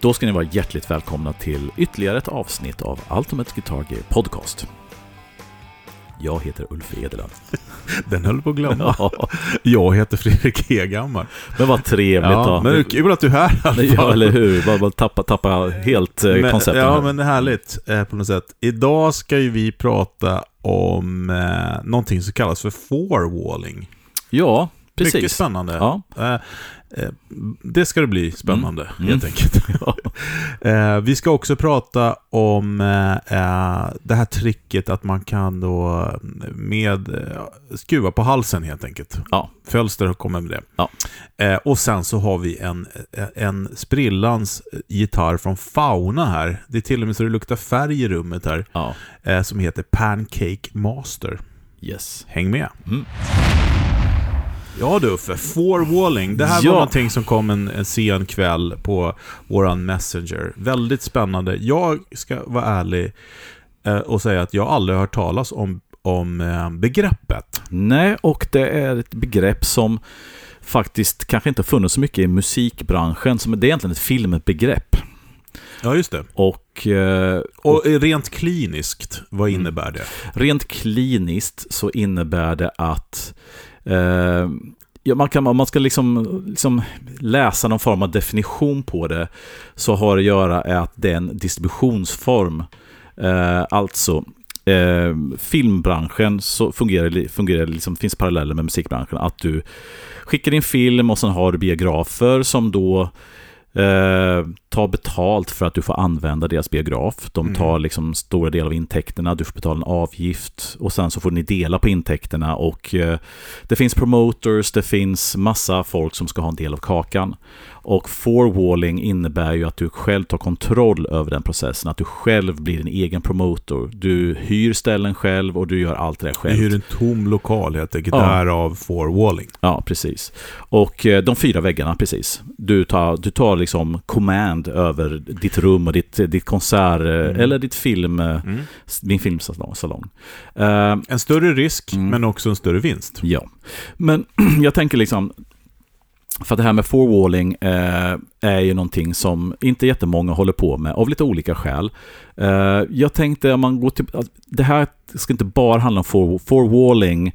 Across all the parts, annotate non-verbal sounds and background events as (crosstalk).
Då ska ni vara hjärtligt välkomna till ytterligare ett avsnitt av Ultimate Guitar Gear Podcast. Jag heter Ulf Edelund. (laughs) Den höll på att glömma. Ja. (laughs) Jag heter Fredrik Hegammar. Men vad trevligt ja, då. Men kul att du är här i alla fall. Ja, eller hur. Bara, bara tappa, tappa helt eh, men, konceptet. Ja, här. men det är härligt eh, på något sätt. Idag ska ju vi prata om eh, någonting som kallas för four-walling. Ja, precis. Mycket spännande. Ja. Eh, det ska det bli spännande, mm. helt mm. enkelt. (laughs) Eh, vi ska också prata om eh, det här tricket att man kan då med skruva på halsen helt enkelt. Ja. Fölster kommit med det. Ja. Och sen så har vi en, en sprillans gitarr från Fauna här. Det är till och med så det luktar färg i rummet här. Ja. Som heter Pancake Master. Yes. Häng med. Mm. Ja du Uffe, Four-walling. Det här ja. var någonting som kom en, en sen kväll på våran Messenger. Väldigt spännande. Jag ska vara ärlig eh, och säga att jag aldrig har hört talas om, om eh, begreppet. Nej, och det är ett begrepp som faktiskt kanske inte har funnits så mycket i musikbranschen. Som det är egentligen ett filmbegrepp. Ja, just det. Och, eh, och, och rent kliniskt, vad mm. innebär det? Rent kliniskt så innebär det att Eh, ja, man kan, om man ska liksom, liksom läsa någon form av definition på det så har det att göra med att det är en distributionsform. Eh, alltså, eh, filmbranschen så fungerar, fungerar liksom, finns paralleller med musikbranschen. Att du skickar in film och sen har du biografer som då eh, tar betalt för att du får använda deras biograf. De mm. tar liksom stora delar av intäkterna, du får betala en avgift och sen så får ni dela på intäkterna och eh, det finns promoters, det finns massa folk som ska ha en del av kakan. Och four-walling innebär ju att du själv tar kontroll över den processen, att du själv blir din egen promotor. Du hyr ställen själv och du gör allt det där själv. Du hyr en tom lokal helt enkelt, ja. därav four-walling. Ja, precis. Och eh, de fyra väggarna, precis. Du tar, du tar liksom command över ditt rum och ditt, ditt konsert, eh, mm. eller ditt film, eh, mm. din filmsalong. en större risk, mm. men också en större vinst. Ja. Men (clears throat) jag tänker liksom, för det här med forwalling eh, är ju någonting som inte jättemånga håller på med av lite olika skäl. Eh, jag tänkte om man går till... Det här ska inte bara handla om for, forwalling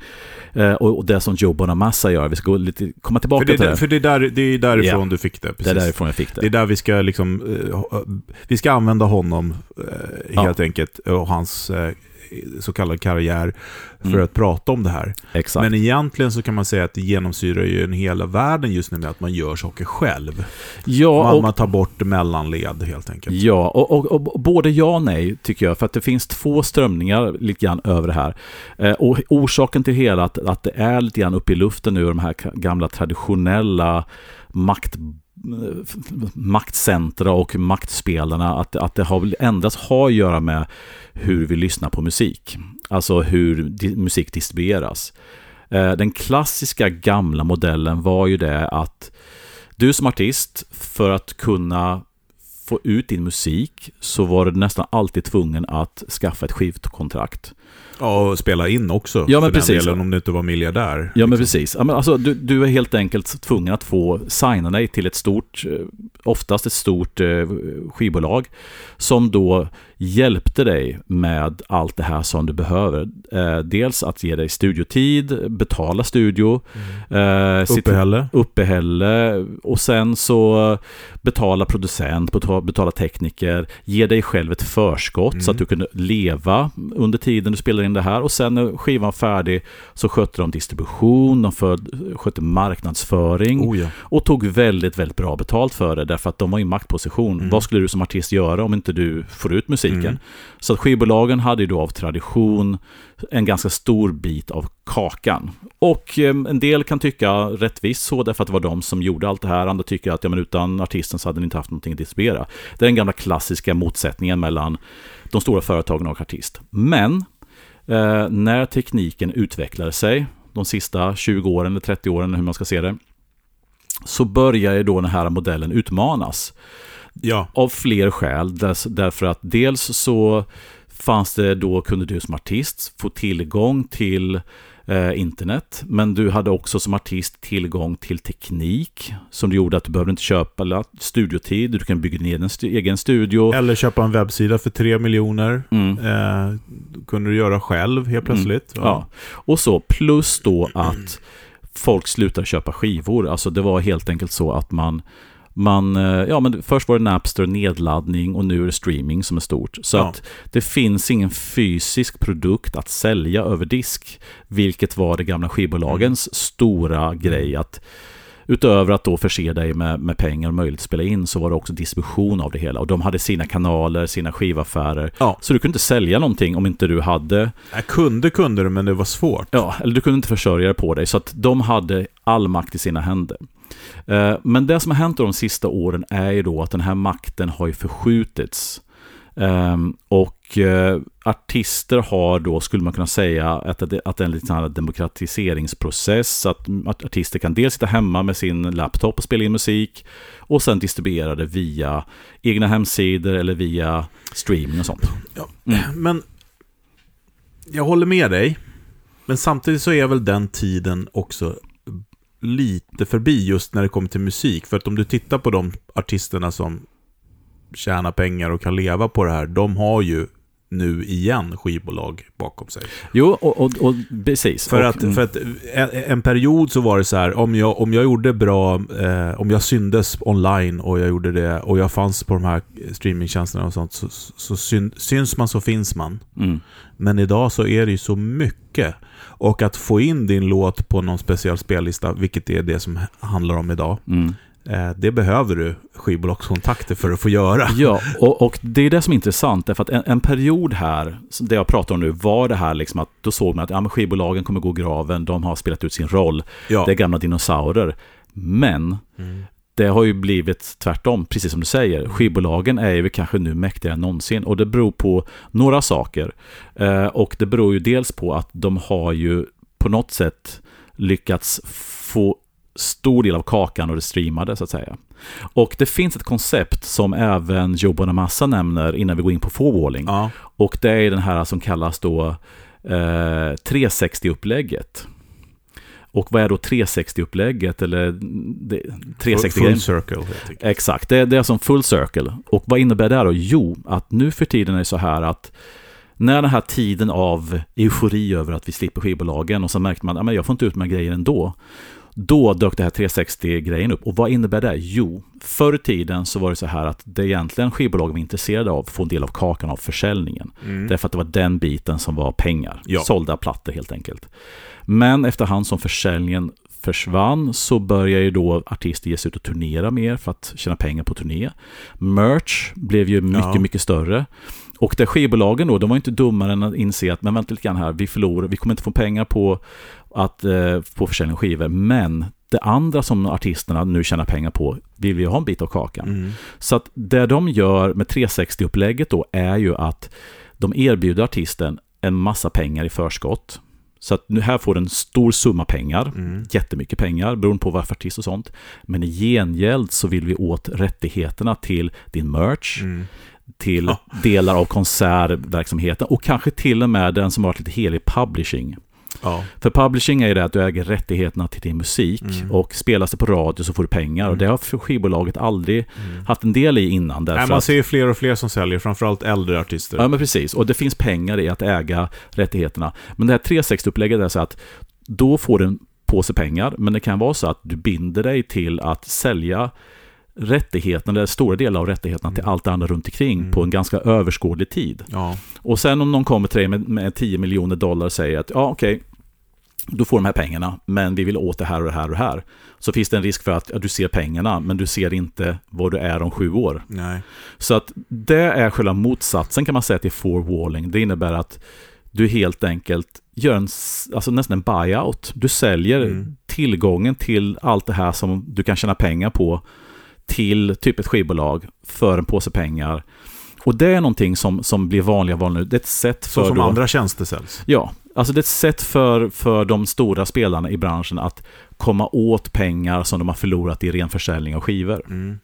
eh, och, och, det som Joe Bonamassa gör. Vi ska gå lite, komma tillbaka för det, till det. För det är, där, det är därifrån yeah. du fick det. Precis. Det är därifrån jag fick det. Det är där vi ska liksom... Eh, vi ska använda honom eh, helt ja. enkelt och hans eh, så kallad karriär för mm. att prata om det här. Exakt. Men egentligen så kan man säga att det genomsyrar ju en hela världen just nu med att man gör saker själv. Ja, man, och, man tar bort mellanled helt enkelt. Ja, och, och, och, både ja och nej tycker jag. För att det finns två strömningar lite grann över det här. Eh, och orsaken till hela att, att det är lite grann uppe i luften nu, de här gamla traditionella makt maktcentra och maktspelarna, att, att det har endast har att göra med hur vi lyssnar på musik. Alltså hur di musik distribueras. Eh, den klassiska gamla modellen var ju det att du som artist, för att kunna få ut din musik så var du nästan alltid tvungen att skaffa ett skivkontrakt. Ja, och spela in också. Ja, men precis. Delen, om du inte var miljardär. Ja, liksom. men precis. Ja, men alltså, du, du är helt enkelt tvungen att få signa dig till ett stort, eh, oftast ett stort eh, skivbolag, som då hjälpte dig med allt det här som du behöver. Eh, dels att ge dig studiotid, betala studio, mm. eh, uppehälle. uppehälle och sen så betala producent, betala tekniker, ge dig själv ett förskott mm. så att mm. du kunde leva under tiden du spelade in det här och sen när skivan var färdig så skötte de distribution, de för, skötte marknadsföring oh ja. och tog väldigt, väldigt bra betalt för det därför att de var i maktposition. Mm. Vad skulle du som artist göra om inte du får ut musiken? Mm. Så att skivbolagen hade ju då av tradition en ganska stor bit av kakan. Och eh, en del kan tycka rättvist så därför att det var de som gjorde allt det här. Andra tycker att ja, men utan artisten så hade ni inte haft någonting att distribuera. Det är den gamla klassiska motsättningen mellan de stora företagen och artist. Men eh, när tekniken utvecklade sig de sista 20 åren eller 30 åren, hur man ska se det, så börjar då den här modellen utmanas. Ja. Av fler skäl, därför att dels så fanns det då, kunde du som artist få tillgång till eh, internet. Men du hade också som artist tillgång till teknik som gjorde att du behövde inte köpa studiotid. Du kan bygga din egen, egen studio. Eller köpa en webbsida för tre miljoner. Mm. Eh, kunde du göra själv helt plötsligt. Mm. Ja. Och så plus då att folk slutade köpa skivor. Alltså det var helt enkelt så att man man, eh, ja men först var det Napster nedladdning och nu är det streaming som är stort. Så ja. att det finns ingen fysisk produkt att sälja över disk. Vilket var det gamla skivbolagens mm. stora grej. att Utöver att då förse dig med, med pengar och möjlighet att spela in så var det också distribution av det hela. Och de hade sina kanaler, sina skivaffärer. Ja. Så du kunde inte sälja någonting om inte du hade... Jag kunde kunde du, men det var svårt. Ja, eller du kunde inte försörja dig på dig. Så att de hade all makt i sina händer. Eh, men det som har hänt de sista åren är ju då att den här makten har ju förskjutits. Ehm, och eh, artister har då, skulle man kunna säga, att, att det är en liten demokratiseringsprocess. Att, artister kan dels sitta hemma med sin laptop och spela in musik och sen distribuera det via egna hemsidor eller via streaming och sånt. Ja. Men jag håller med dig. Men samtidigt så är väl den tiden också lite förbi just när det kommer till musik. För att om du tittar på de artisterna som tjäna pengar och kan leva på det här, de har ju nu igen skivbolag bakom sig. Jo, och, och, och precis. För, och, att, för att en, en, period så var det så här, om jag, om jag gjorde bra, eh, om jag syndes online och jag gjorde det, och jag fanns på de här streamingtjänsterna och sånt, så, så syn, syns man så finns man. Mm. Men idag så är det ju så mycket. Och att få in din låt på någon speciell spellista, vilket är det som handlar om idag, mm. Eh, det behöver du skivbolagskontakter för att få göra. Ja, och, och det är det som är intressant. Därför att en, en, period här, det jag pratar om nu, var det här liksom att då såg man att ja, skivbolagen kommer gå graven, de har spelat ut sin roll, ja. det är gamla dinosaurier. Men mm. Det har ju blivit tvärtom, precis som du säger. Skivbolagen är ju kanske nu mäktigare än någonsin och det beror på några saker. Eh, och det beror ju dels på att de har ju på något sätt lyckats få stor del av kakan och det streamade så att säga. Och det finns ett koncept som även Joe Bonamassa nämner innan vi går in på forwalling. Ja. Och det är den här som kallas då eh, 360-upplägget. Och vad är då 360-upplägget? Eller det, 360 full, circle. Exakt, det, det är som full circle. Och vad innebär det då? Jo, att nu för tiden är det så här att när den här tiden av eufori över att vi slipper skivbolagen och så märkte man att jag får inte ut här grejerna ändå. Då dök det här 360-grejen upp. Och vad innebär det? Jo, förr i tiden så var det så här att det egentligen skivbolagen var intresserade av få en del av kakan av försäljningen. Mm. Därför att det var den biten som var pengar. Ja. Sålda plattor helt enkelt. Men efterhand som försäljningen försvann så började ju då artister ge sig ut och turnera mer för att tjäna pengar på turné. Merch blev ju mycket, ja. mycket större. Och där skivbolagen då, de var inte dummare än att inse att men vänta lite grann här, vi förlorar, vi kommer inte få pengar på att eh, på försäljning av skivor. Men det andra som artisterna nu tjänar pengar på vill vi ha en bit av kakan. Mm. Så att det de gör med 360-upplägget då är ju att de erbjuder artisten en massa pengar i förskott. Så att nu här får du en stor summa pengar, mm. jättemycket pengar beroende på varför artist och sånt. Men i gengäld så vill vi åt rättigheterna till din merch, mm. till ja. delar av konsertverksamheten och kanske till och med den som har varit lite helig publishing. Ja. För publishing är ju det att du äger rättigheterna till din musik mm. och spelas det på radio så får du pengar. Mm. Och det har skivbolaget aldrig mm. haft en del i innan. Nej, man ser ju fler och fler som säljer, framförallt äldre artister. Ja, men precis. Och det finns pengar i att äga rättigheterna. Men det här 360-upplägget är så att då får du en påse pengar, men det kan vara så att du binder dig till att sälja rättigheterna, eller stora delar av rättigheterna mm. till allt det andra runt omkring mm. på en ganska överskådlig tid. Ja. Och sen om någon kommer till dig med, med 10 miljoner dollar och säger att ja okej, okay, du får de här pengarna, men vi vill åt det här och det här och det här. Så finns det en risk för att ja, du ser pengarna, men du ser inte vad du är om sju år. Nej. Så att det är själva motsatsen kan man säga till forwalling. Det innebär att du helt enkelt gör en, alltså nästan en buyout. Du säljer mm. tillgången till allt det här som du kan tjäna pengar på till typ ett skivbolag för en påse pengar. Och det är någonting som, som blir vanligare vanligare nu. Det är ett sätt för... Så som då, andra tjänster säljs? Ja, alltså det är ett sätt för, för de stora spelarna i branschen att komma åt pengar som de har förlorat i ren försäljning av skivor. Mm.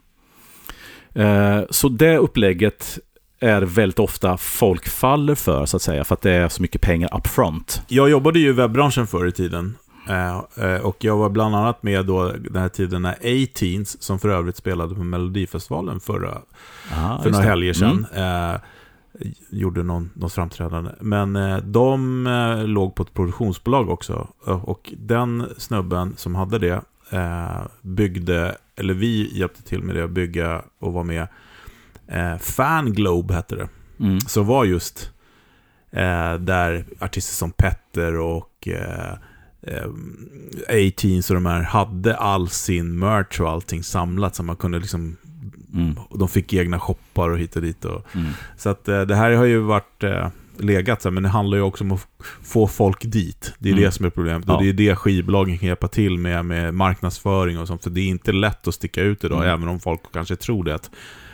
Eh, så det upplägget är väldigt ofta folk faller för, så att säga, för att det är så mycket pengar upfront. Jag jobbade ju i webbranschen förr i tiden. Eh, eh, och jag var bland annat med då den här tiden när A-Teens, som för övrigt spelade på Melodifestivalen förra, Ah, för några helger sedan. Mm. Eh, gjorde någon, något framträdande. Men de låg på ett produktionsbolag också. Och den snubben som hade det byggde, eller vi hjälpte till med det, att bygga och vara med. Fanglobe hette det. Mm. Som var just där artister som Petter och A-Teens och de här hade all sin merch och allting samlat. Så man kunde liksom, Mm. de fick egna shoppar och hit och dit. Och, Mm. så att eh, det här har ju varit eh, legat, så här, men det handlar ju också om att få folk dit. Det är Mm. det som är problemet. Ja. Och det är det skivbolagen kan hjälpa till med, med marknadsföring och sånt. För det är inte lätt att sticka ut idag, Mm. även om folk kanske tror det. Att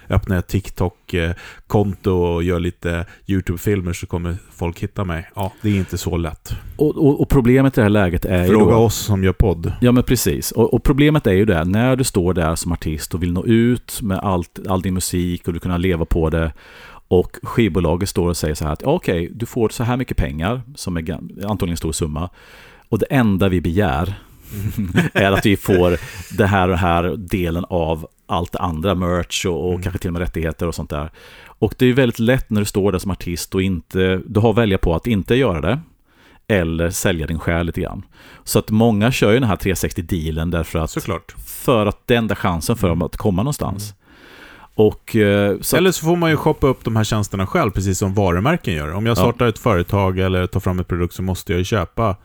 öppnar jag TikTok-konto och gör lite YouTube-filmer så kommer folk hitta mig. Ja, det är inte så lätt. Och, och, och problemet i det här läget är ju Fråga oss som gör podd. Ja men precis. Och, och problemet är ju det, när du står där som artist och vill nå ut med allt, all din musik och du kunna leva på det och skivbolaget står och säger så här att okej, du får så här mycket pengar, som är antagligen en stor summa, och det enda vi begär (laughs) är att vi får det här och det här delen av allt det andra, merch och, och Mm. kanske till och med rättigheter och sånt där. Och det är väldigt lätt när du står där som artist och inte, du har att välja på att inte göra det, eller sälja din själ lite grann. Så att många kör ju den här 360-dealen därför att, Såklart. för att det är enda chansen för dem att komma någonstans. Och eh, så, Eller så får man ju shoppa upp de här tjänsterna själv, precis som varumärken gör. Om jag Ja. startar ett företag eller tar fram en produkt så måste jag ju köpa,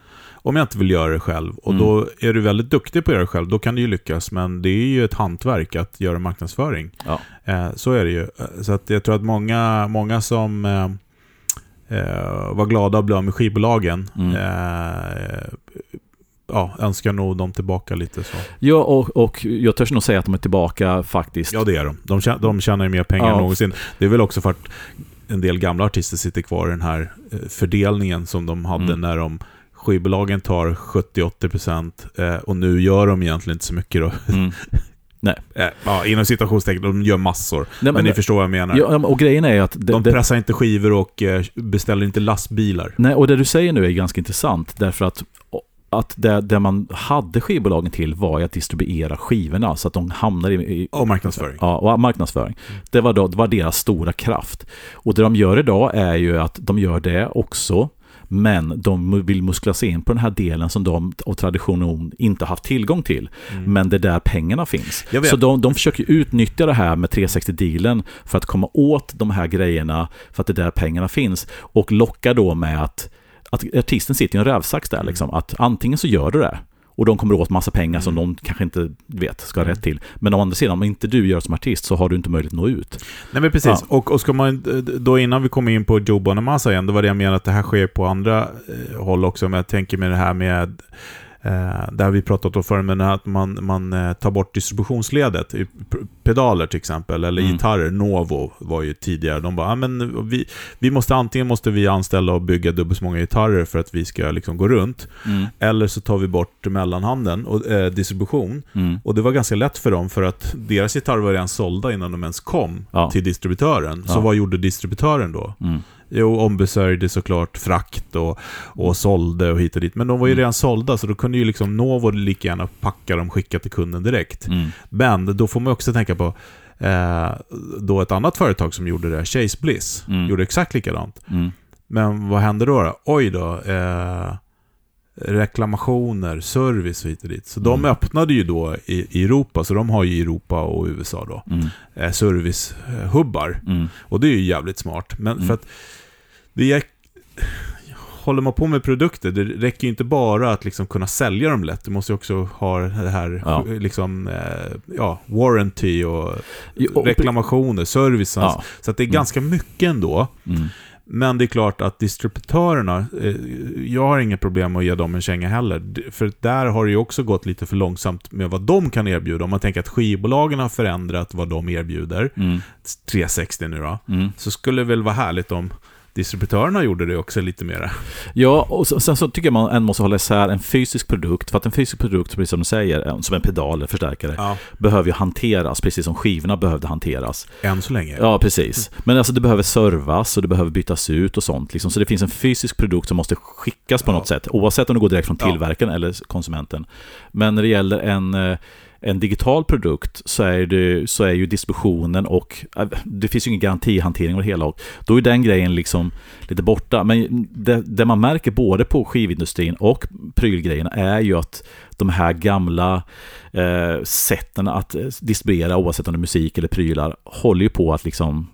om jag inte vill göra det själv. Och Mm. då är du väldigt duktig på att göra det själv, då kan du ju lyckas. Men det är ju ett hantverk att göra marknadsföring. Ja. Eh, så är det ju. Eh, Så att jag tror att många, många som eh, eh, var glada att bli av med skivbolagen, Mm. eh, ja, önskar nog dem tillbaka lite så. ja, och, och jag törs nog säga att de är tillbaka faktiskt. Ja, det är de. De tjänar, de tjänar ju mer pengar Ja. än någonsin. Det är väl också för att en del gamla artister sitter kvar i den här eh, fördelningen som de hade Mm. när de skivbolagen tar 70-80% eh, och nu gör de egentligen inte så mycket då. Mm. (laughs) Eh, ja, inom citationstecken, de gör massor. Nej, men, ni förstår vad jag menar. ja, och grejen är att... Det, de det, pressar inte skivor och eh, beställer inte lastbilar. nej, och det du säger nu är ganska intressant därför att att det, det man hade skivbolagen till var att distribuera skivorna så att de hamnade i, i Och marknadsföring. Ja, och marknadsföring. Mm. Det, var då, det var deras stora kraft. Och det de gör idag är ju att de gör det också, men de vill muskla sig in på den här delen som de av tradition inte haft tillgång till. Mm. Men det är där pengarna finns. Så de, de försöker utnyttja det här med 360-dealen för att komma åt de här grejerna för att det är där pengarna finns. Och locka då med att, att artisten sitter i en rävsax där. Mm. Liksom, att antingen så gör du det och de kommer åt massa pengar som Mm. de kanske inte vet ska ha Mm. rätt till. Men å andra sidan, om inte du gör som artist så har du inte möjlighet att nå ut. Nej men precis. Ja. Och, och ska man, då innan vi kommer in på Joe Bonamassa igen, då var det jag menade att det här sker på andra eh, håll också. Men jag tänker med det här med, eh, det har vi pratat om förr, men att man, man eh, tar bort distributionsledet. I pedaler till exempel, eller Mm. gitarrer. Novo var ju tidigare, de bara, ah, men vi, vi måste antingen måste vi anställa och bygga dubbelt så många gitarrer för att vi ska liksom gå runt. Mm. Eller så tar vi bort mellanhanden och eh, distribution. Mm. Och det var ganska lätt för dem för att deras gitarrer var redan sålda innan de ens kom Ja. till distributören. Så Ja. vad gjorde distributören då? Mm. Jo, ombesörjde såklart frakt och, och sålde och hit och dit. Men de var ju Mm. redan sålda så då kunde ju liksom Novo lika gärna packa dem och skicka till kunden direkt. Mm. Men då får man också tänka på eh, då ett annat företag som gjorde det, Chase Bliss, Mm. gjorde exakt likadant. Mm. Men vad hände då? då? Oj då. Eh, reklamationer, service och hit och dit. Så de Mm. öppnade ju då i, i Europa, så de har ju Europa och USA då Mm. eh, servicehubbar. Mm. Och det är ju jävligt smart. Men Mm. för att det är, håller man på med produkter, det räcker ju inte bara att liksom kunna sälja dem lätt. Du måste ju också ha det här, Ja. liksom, eh, ja, warranty och reklamationer, service. Ja. Så att det är Mm. ganska mycket ändå. Mm. Men det är klart att distributörerna, eh, jag har inga problem med att ge dem en känga heller. För där har det ju också gått lite för långsamt med vad de kan erbjuda. Om man tänker att skivbolagen har förändrat vad de erbjuder, Mm. 360 nu då, Mm. så skulle det väl vara härligt om distributörerna gjorde det också lite mera. Ja, och sen så tycker jag man måste hålla isär en fysisk produkt. För att en fysisk produkt, precis som du säger, som en pedal eller förstärkare, ja. behöver ju hanteras, precis som skivorna behövde hanteras. Än så länge. Ja, precis. Men alltså det behöver servas och det behöver bytas ut och sånt. Liksom. Så det finns en fysisk produkt som måste skickas på ja. något sätt, oavsett om det går direkt från tillverkaren ja. eller konsumenten. Men när det gäller en eh, en digital produkt så är, det, så är ju distributionen och äh, det finns ju ingen garantihantering av det hela och då är den grejen liksom lite borta. Men det, det man märker både på skivindustrin och prylgrejerna är ju att de här gamla eh, sätten att eh, distribuera oavsett om det är musik eller prylar håller ju på att liksom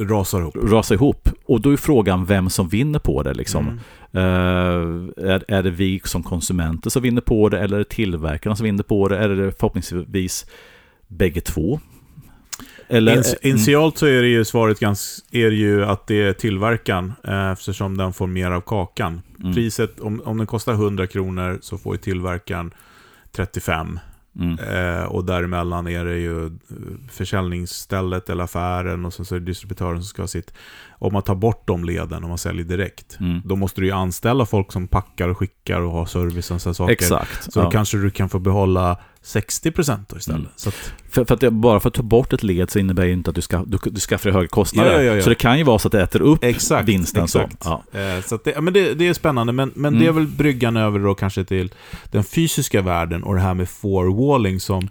rasar ihop. rasar ihop. Och då är frågan vem som vinner på det. Liksom. Mm. Uh, är, är det vi som konsumenter som vinner på det eller är det tillverkarna som vinner på det? Eller är det förhoppningsvis bägge två? Eller, In, initialt så är det ju svaret ganska, är ju att det är tillverkaren eh, eftersom den får mer av kakan. Mm. Priset, om, om den kostar 100 kronor så får ju tillverkaren 35. Mm. Eh, och däremellan är det ju försäljningsstället eller affären och sen så är det distributören som ska ha sitt om man tar bort de leden och man säljer direkt, mm. då måste du ju anställa folk som packar och skickar och har service och sådana saker. Exakt. Så ja. då kanske du kan få behålla 60% då istället. Mm. Så att... för, för, att det, bara för att ta bort ett led så innebär det inte att du, ska, du, du skaffar högre kostnader. Ja, ja, så det kan ju vara så att det äter upp exakt, vinsten. Exakt. Så, eh, så det, men det, det, är spännande, men, men mm. det är väl bryggan över då kanske till den fysiska världen och det här med forwalling som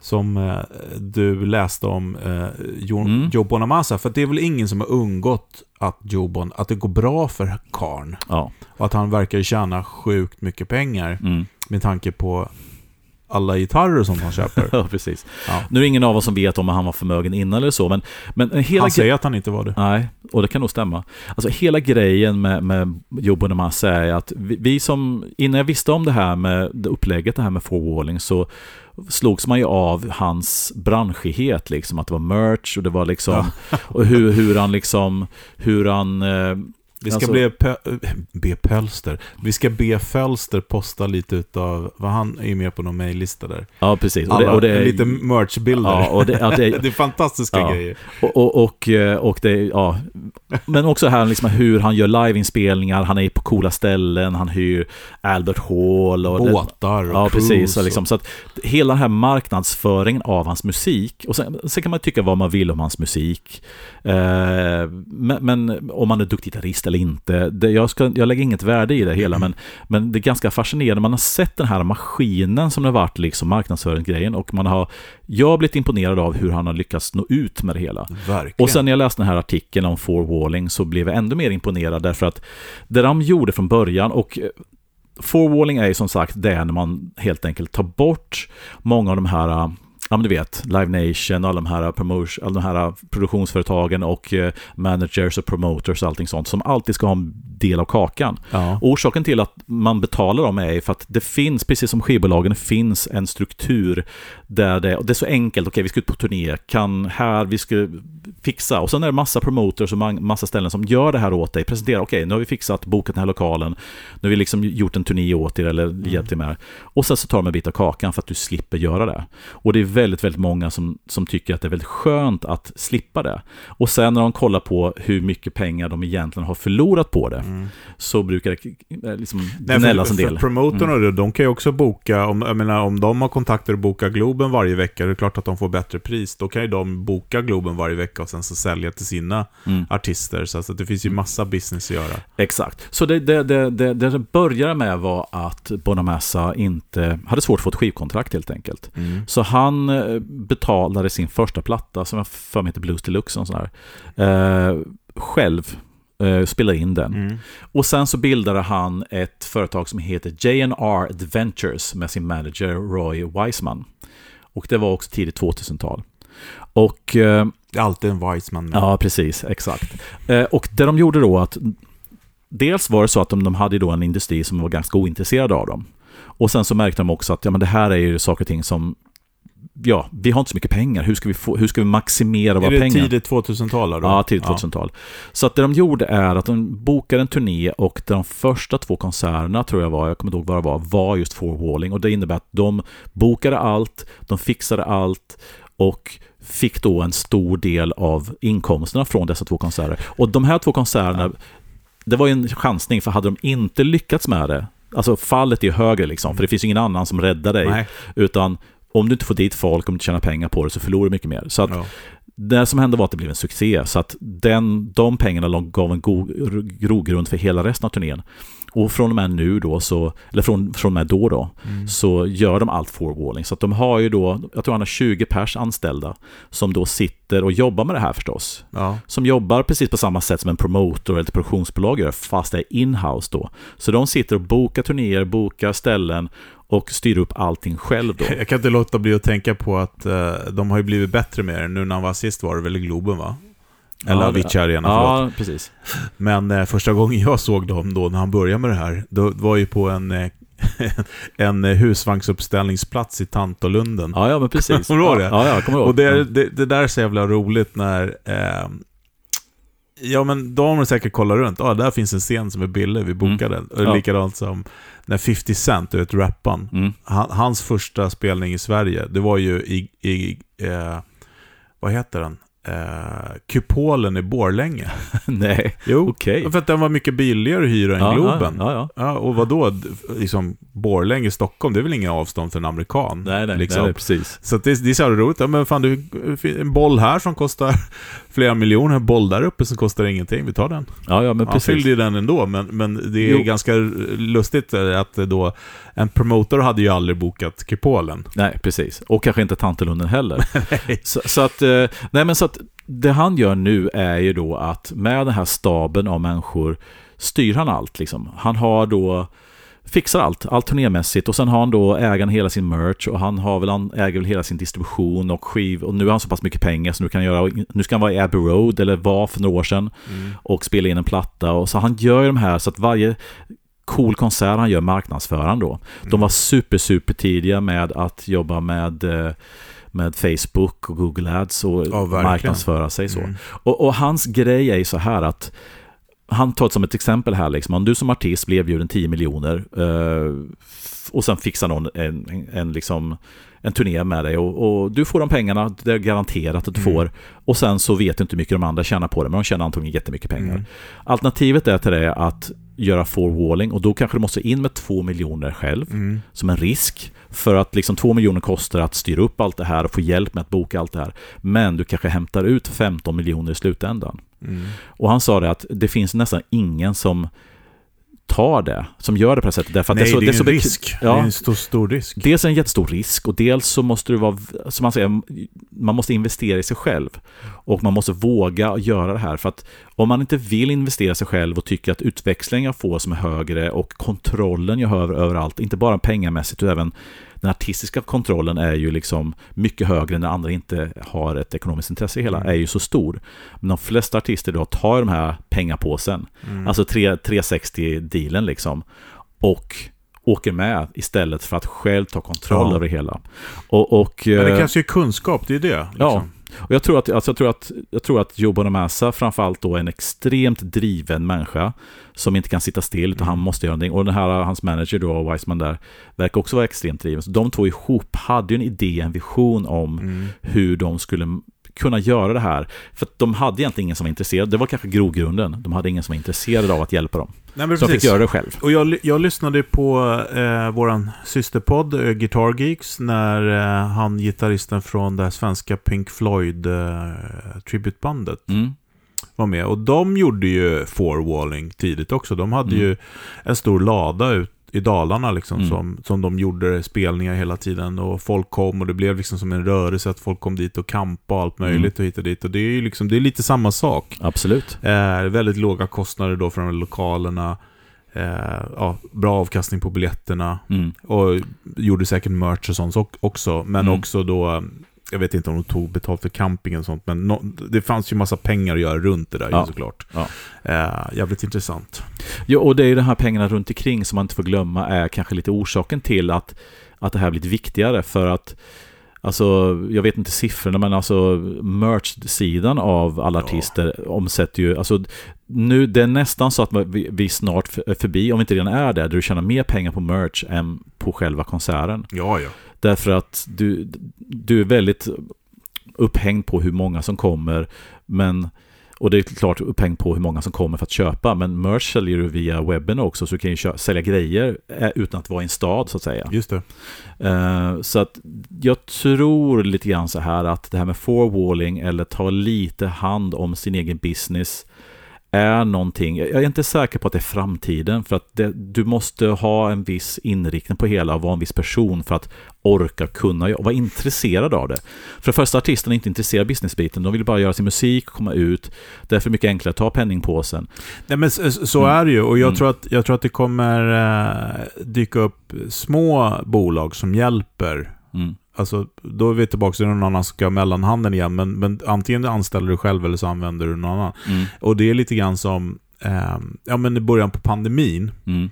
som eh, du läste om eh, jo, mm. Joe Bonamassa. För det är väl ingen som har undgått att, Joe bon, att det går bra för Karn. Ja. Och att han verkar tjäna sjukt mycket pengar. Mm. Med tanke på alla gitarrer som han köper. (laughs) ja, precis. Ja. Nu är det ingen av oss som vet om han var förmögen innan eller så, men... men hela han säger att han inte var det. Nej, och det kan nog stämma. Alltså hela grejen med, med Joe Bonamassa är att vi, vi, som... Innan jag visste om det här med upplägget, det här med forwalling, så slogs man ju av hans branschighet, liksom att det var merch och det var liksom, ja. och hur, hur han liksom, hur han eh, vi ska alltså, be, be Pölster. Vi ska be Fölster posta lite utav, vad han är med på någon mejllista där. Ja, precis. Och det, och det, lite merchbilder. Ja, och det, det, (laughs) det är fantastiska ja. grejer. Och, och, och, eh, och, det, ja. Men också här liksom hur han gör liveinspelningar, han är på coola ställen, han hyr Albert Hall. Och Båtar och Ja, precis. Och liksom, så att hela den här marknadsföringen av hans musik, och sen, sen kan man tycka vad man vill om hans musik. Eh, men, men om man är duktig gitarrist eller inte. Det, jag, ska, jag lägger inget värde i det hela, mm. men, men det är ganska fascinerande. Man har sett den här maskinen som det varit liksom marknadsföringsgrejen och man har, jag har blivit imponerad av hur han har lyckats nå ut med det hela. Verkligen. Och sen när jag läste den här artikeln om forwalling så blev jag ännu mer imponerad därför att det de gjorde från början och eh, Forwalling är ju som sagt det när man helt enkelt tar bort många av de här ja men du vet, Live Nation, alla de här, promotion, alla de här produktionsföretagen och eh, managers och promoters och allting sånt som alltid ska ha en del av kakan. Ja. Orsaken till att man betalar dem är för att det finns, precis som skivbolagen, finns en struktur där det, och det är så enkelt, okej okay, vi ska ut på turné, kan här, vi ska fixa, och sen är det massa promoters och massa ställen som gör det här åt dig, presenterar, okej okay, nu har vi fixat, bokat den här lokalen, nu har vi liksom gjort en turné åt er eller mm. hjälpt er med Och sen så tar de en bit av kakan för att du slipper göra det. Och det är väldigt, väldigt många som, som tycker att det är väldigt skönt att slippa det. Och sen när de kollar på hur mycket pengar de egentligen har förlorat på det, mm. så brukar det eh, liksom gnällas en del. För promotorerna, mm. de kan ju också boka, om, jag menar, om de har kontakter och bokar Globen varje vecka, det är klart att de får bättre pris. Då kan ju de boka Globen varje vecka och sen så sälja till sina mm. artister. Så alltså, det finns ju mm. massa business att göra. Exakt. Så det, det, det, det, det började med var att Bonamassa inte hade svårt att få ett skivkontrakt helt enkelt. Mm. Så han eh, betalade sin första platta, som jag för mig heter Blues Deluxe, och sån eh, själv eh, spelade in den. Mm. Och sen så bildade han ett företag som heter J&R Adventures med sin manager Roy Wiseman. Och det var också tidigt 2000-tal. Och... Eh, Alltid en Wiseman. Ja, precis. Exakt. Eh, och det de gjorde då att... Dels var det så att de, de hade då en industri som var ganska ointresserad av dem. Och sen så märkte de också att ja, men det här är ju saker och ting som ja, vi har inte så mycket pengar. Hur ska vi, få, hur ska vi maximera våra pengar? Är det tidigt 2000-tal? Ja, tidigt 2000-tal. Så att det de gjorde är att de bokade en turné och de första två konserterna, tror jag var, jag kommer inte ihåg vad det var, var just forwalling. Och det innebär att de bokade allt, de fixade allt och fick då en stor del av inkomsterna från dessa två konserter. Och de här två konserterna, ja. det var ju en chansning, för hade de inte lyckats med det, alltså fallet är högre liksom, för det finns ingen annan som räddar dig, Nej. utan om du inte får dit folk, om du inte tjänar pengar på det, så förlorar du mycket mer. Så att ja. Det som hände var att det blev en succé, så att den, de pengarna gav en god grogrund för hela resten av turnén. Och från och med nu då, så, eller från, från och med då då, mm. så gör de allt forwalling. Så att de har ju då, jag tror han har 20 pers anställda som då sitter och jobbar med det här förstås. Ja. Som jobbar precis på samma sätt som en promotor eller ett produktionsbolag gör, fast det är inhouse då. Så de sitter och bokar turnéer, bokar ställen och styr upp allting själv då. (laughs) Jag kan inte låta bli att tänka på att uh, de har ju blivit bättre med det. Nu när han var sist var det väl i Globen va? Eller ja, Avicii Arena, Ja, precis. Men eh, första gången jag såg dem då, när han började med det här, då var ju på en, eh, (laughs) en husvagnsuppställningsplats i Tantolunden. Ja, ja, men precis. (laughs) Kommer du ihåg det? Ja, ja, jag kommer ihåg. Och det, det, det där är så jävla roligt när... Eh, ja, men då har man säkert kollat runt. Ja, ah, där finns en scen som är billig, vi bokade mm. den. Ja. Likadant som när 50 Cent, du vet, rappan. Mm. Han, hans första spelning i Sverige, det var ju i... i eh, vad heter den? Eh, kupolen i Borlänge. (laughs) Nej, jo, okay. för att den var mycket billigare att hyra än ja, Globen. Ja, ja, ja. och vad då? Liksom, Borlänge, Stockholm, det är väl inga avstånd för en amerikan? Nej, nej, liksom. nej precis. Så det, det är så roligt. Ja, men fan, du, en boll här som kostar (laughs) flera miljoner, en boll där uppe som kostar ingenting, vi tar den. Ja, ja, men precis. Han fyllde ju den ändå, men, men det är jo. ganska lustigt att då en promotor hade ju aldrig bokat kupolen. Nej, precis. Och kanske inte Tantelunden heller. (laughs) Så, så, att, eh, nej men så att det han gör nu är ju då att med den här staben av människor styr han allt. Liksom. Han har då fixar allt, allt turnémässigt och sen har han då ägaren hela sin merch och han har väl, han äger väl hela sin distribution och skiv och nu har han så pass mycket pengar så nu kan göra, nu ska han vara i Abbey Road eller var för några år sedan mm. och spela in en platta och så han gör de här så att varje cool konsert han gör marknadsför han då. De mm. var super super tidiga med att jobba med eh, med Facebook och Google Ads och ja, marknadsföra sig så. Mm. Och, och, hans grej är ju så här att han tar som ett exempel här, liksom, om du som artist blev erbjuden 10 miljoner eh, och sen fixar någon en, en, en, liksom, en turné med dig och, och, du får de pengarna, det är garanterat att du mm. får. Och sen så vet du inte hur mycket de andra tjänar på det, men de tjänar antagligen jättemycket pengar. Mm. Alternativet är till det att göra forwalling och då kanske du måste in med 2 miljoner själv mm. som en risk. För att liksom 2 miljoner kostar att styra upp allt det här och få hjälp med att boka allt det här. Men du kanske hämtar ut 15 miljoner i slutändan. Mm. Och han sa det att det finns nästan ingen som tar det, som gör det på det sättet. Därför att Nej, det är, så, det är, det är så en risk. Ja, det är en stor, stor risk. Dels en jättestor risk och dels så måste du vara, som man säger, man måste investera i sig själv. Och man måste våga göra det här. För att om man inte vill investera i sig själv och tycker att utväxlingen jag får som är högre och kontrollen jag har överallt, inte bara pengamässigt utan även den artistiska kontrollen är ju liksom mycket högre när andra inte har ett ekonomiskt intresse i hela, mm. är ju så stor. Men de flesta artister då tar de här pengapåsen, mm. alltså 360-dealen liksom, och åker med istället för att själv ta kontroll ja. över hela. Och, och, Men det kanske är kunskap, det är det. Liksom. Ja, och jag tror att, alltså jag tror att, jag tror att Joe Bonamassa framförallt då är en extremt driven människa som inte kan sitta still utan mm. han måste göra någonting. Och den här, hans manager då, Wiseman där, verkar också vara extremt driven. Så de två ihop hade ju en idé, en vision om mm. hur de skulle kunna göra det här. För de hade egentligen ingen som var intresserad. Det var kanske grogrunden. De hade ingen som var intresserad av att hjälpa dem. Nej, så de fick göra det själv. Och jag, jag lyssnade på eh, vår systerpodd eh, Guitar Geeks när eh, han, gitarristen från det svenska Pink Floyd eh, tributbandet mm. var med. Och de gjorde ju forwalling tidigt också. De hade mm. ju en stor lada ut i Dalarna liksom, mm. som, som de gjorde spelningar hela tiden. Och folk kom och det blev liksom som en rörelse att folk kom dit och kampa och allt mm. möjligt mm. och hit och dit. Och det är ju liksom, det är lite samma sak. Absolut. Eh, väldigt låga kostnader då från lokalerna. Eh, ja, bra avkastning på biljetterna. Mm. Och gjorde säkert merch och sånt också. Men mm. också då jag vet inte om de tog betalt för campingen och sånt, men no, det fanns ju massa pengar att göra runt det där ja. såklart. Ja. Eh, jävligt intressant. Ja, och det är ju de här pengarna runt omkring som man inte får glömma är kanske lite orsaken till att, att det här blivit viktigare för att Alltså, jag vet inte siffrorna, men alltså merch-sidan av alla artister ja. omsätter ju, alltså nu, det är nästan så att vi, vi snart förbi, om vi inte redan är där, där du tjänar mer pengar på merch än på själva konserten. Ja, ja. Därför att du, du är väldigt upphängd på hur många som kommer. Men, och det är klart upphängd på hur många som kommer för att köpa. Men merch säljer du via webben också, så du kan ju kö- sälja grejer eh, utan att vara i en stad så att säga. Just det. Eh, så att jag tror lite grann så här att det här med forwalling eller ta lite hand om sin egen business är någonting, jag är inte säker på att det är framtiden för att det, du måste ha en viss inriktning på hela och vara en viss person för att orka kunna och vara intresserad av det. För det första, artisterna är inte intresserade av businessbiten, de vill bara göra sin musik, komma ut. Därför är det mycket enklare att ta penningpåsen. Nej, men så, så Mm. är det ju. Och jag, Mm. tror att, jag tror att det kommer eh, dyka upp små bolag som hjälper. Mm. Alltså, då är vi tillbaka till någon annan som ska ha mellanhanden igen. Men, men antingen anställer du själv eller så använder du någon annan. Mm. Och det är lite grann som, eh, ja men i början på pandemin. Mm.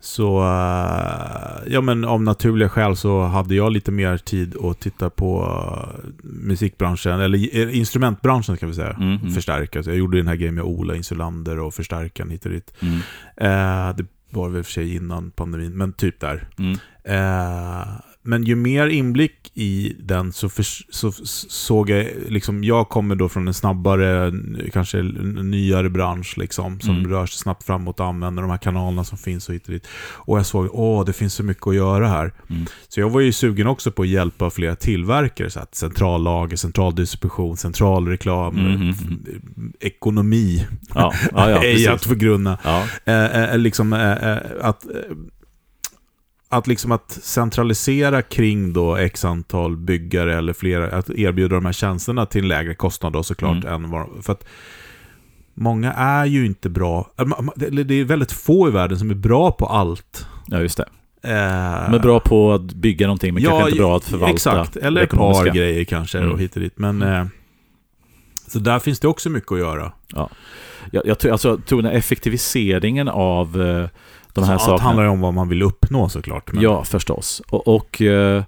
Så, eh, ja men av naturliga skäl så hade jag lite mer tid att titta på eh, musikbranschen, eller eh, instrumentbranschen ska vi säga. Mm. Mm. Förstärka. Så jag gjorde den här grejen med Ola Insulander och förstärkaren hit och dit. Mm. Eh, det var väl för sig innan pandemin, men typ där. Mm. Eh, men ju mer inblick i den så, för, så såg jag, liksom, jag kommer då från en snabbare, kanske nyare bransch liksom, som Mm. rör sig snabbt framåt och använder de här kanalerna som finns och hit och dit. Och jag såg, åh, det finns så mycket att göra här. Mm. Så jag var ju sugen också på att hjälpa flera tillverkare, så att centrallager, centraldistribution, centralreklam, Mm, mm, f- ekonomi, Ja, ja, ja (laughs) precis. att förgrunna. Ja. Eh, eh, liksom, eh, eh, att, eh, att, liksom att centralisera kring då x antal byggare eller flera, att erbjuda de här tjänsterna till en lägre kostnad då såklart. Mm. Än vad, för att många är ju inte bra, ma- det är väldigt få i världen som är bra på allt. ja, just det. Eh, De är bra på att bygga någonting, men kanske inte bra att förvalta Exakt, eller ett par grejer kanske Mm. och hit och dit. Men, eh, så där finns det också mycket att göra. Jag, jag, tror, alltså, jag tror den effektiviseringen av eh, de här så allt handlar ju om vad man vill uppnå såklart. Men, Ja, förstås. Och, och eh,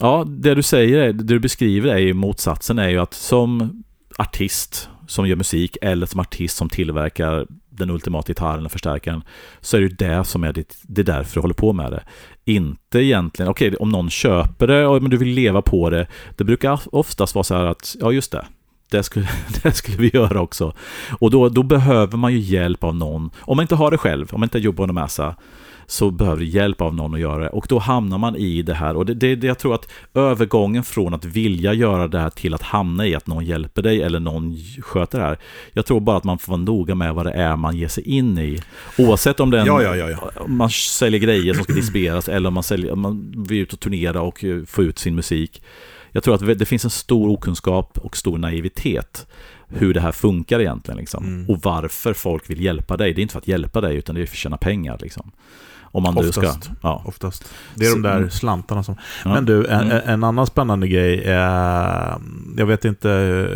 ja, det du säger, det du beskriver är ju motsatsen är ju att som artist som gör musik eller som artist som tillverkar den ultimata gitarren eller förstärkaren så är det ju det som är ditt, det är därför du håller på med det. Inte egentligen, okej om någon köper det och men du vill leva på det, det brukar oftast vara så här att, ja just det, det skulle, (laughs) det skulle vi göra också. Och då, då behöver man ju hjälp av någon. Om man inte har det själv, om man inte jobbar med massa, så behöver du hjälp av någon att göra det. Och då hamnar man i det här. Och det, det, det, jag tror att övergången från att vilja göra det här till att hamna i att någon hjälper dig eller någon sköter det här. Jag tror bara att man får vara noga med vad det är man ger sig in i. Oavsett om det är en, Ja, ja, ja, man säljer grejer som ska distribueras eller om man, säljer, man vill ut och turnera och få ut sin musik. Jag tror att det finns en stor okunskap och stor naivitet hur det här funkar egentligen. Liksom. Mm. Och varför folk vill hjälpa dig. Det är inte för att hjälpa dig, utan det är för att tjäna pengar. Liksom. Om man nu ska... Oftast. Ja. Oftast. Det är de där mm. slantarna som... Ja. Men du, en, Mm. en annan spännande grej är... Jag vet inte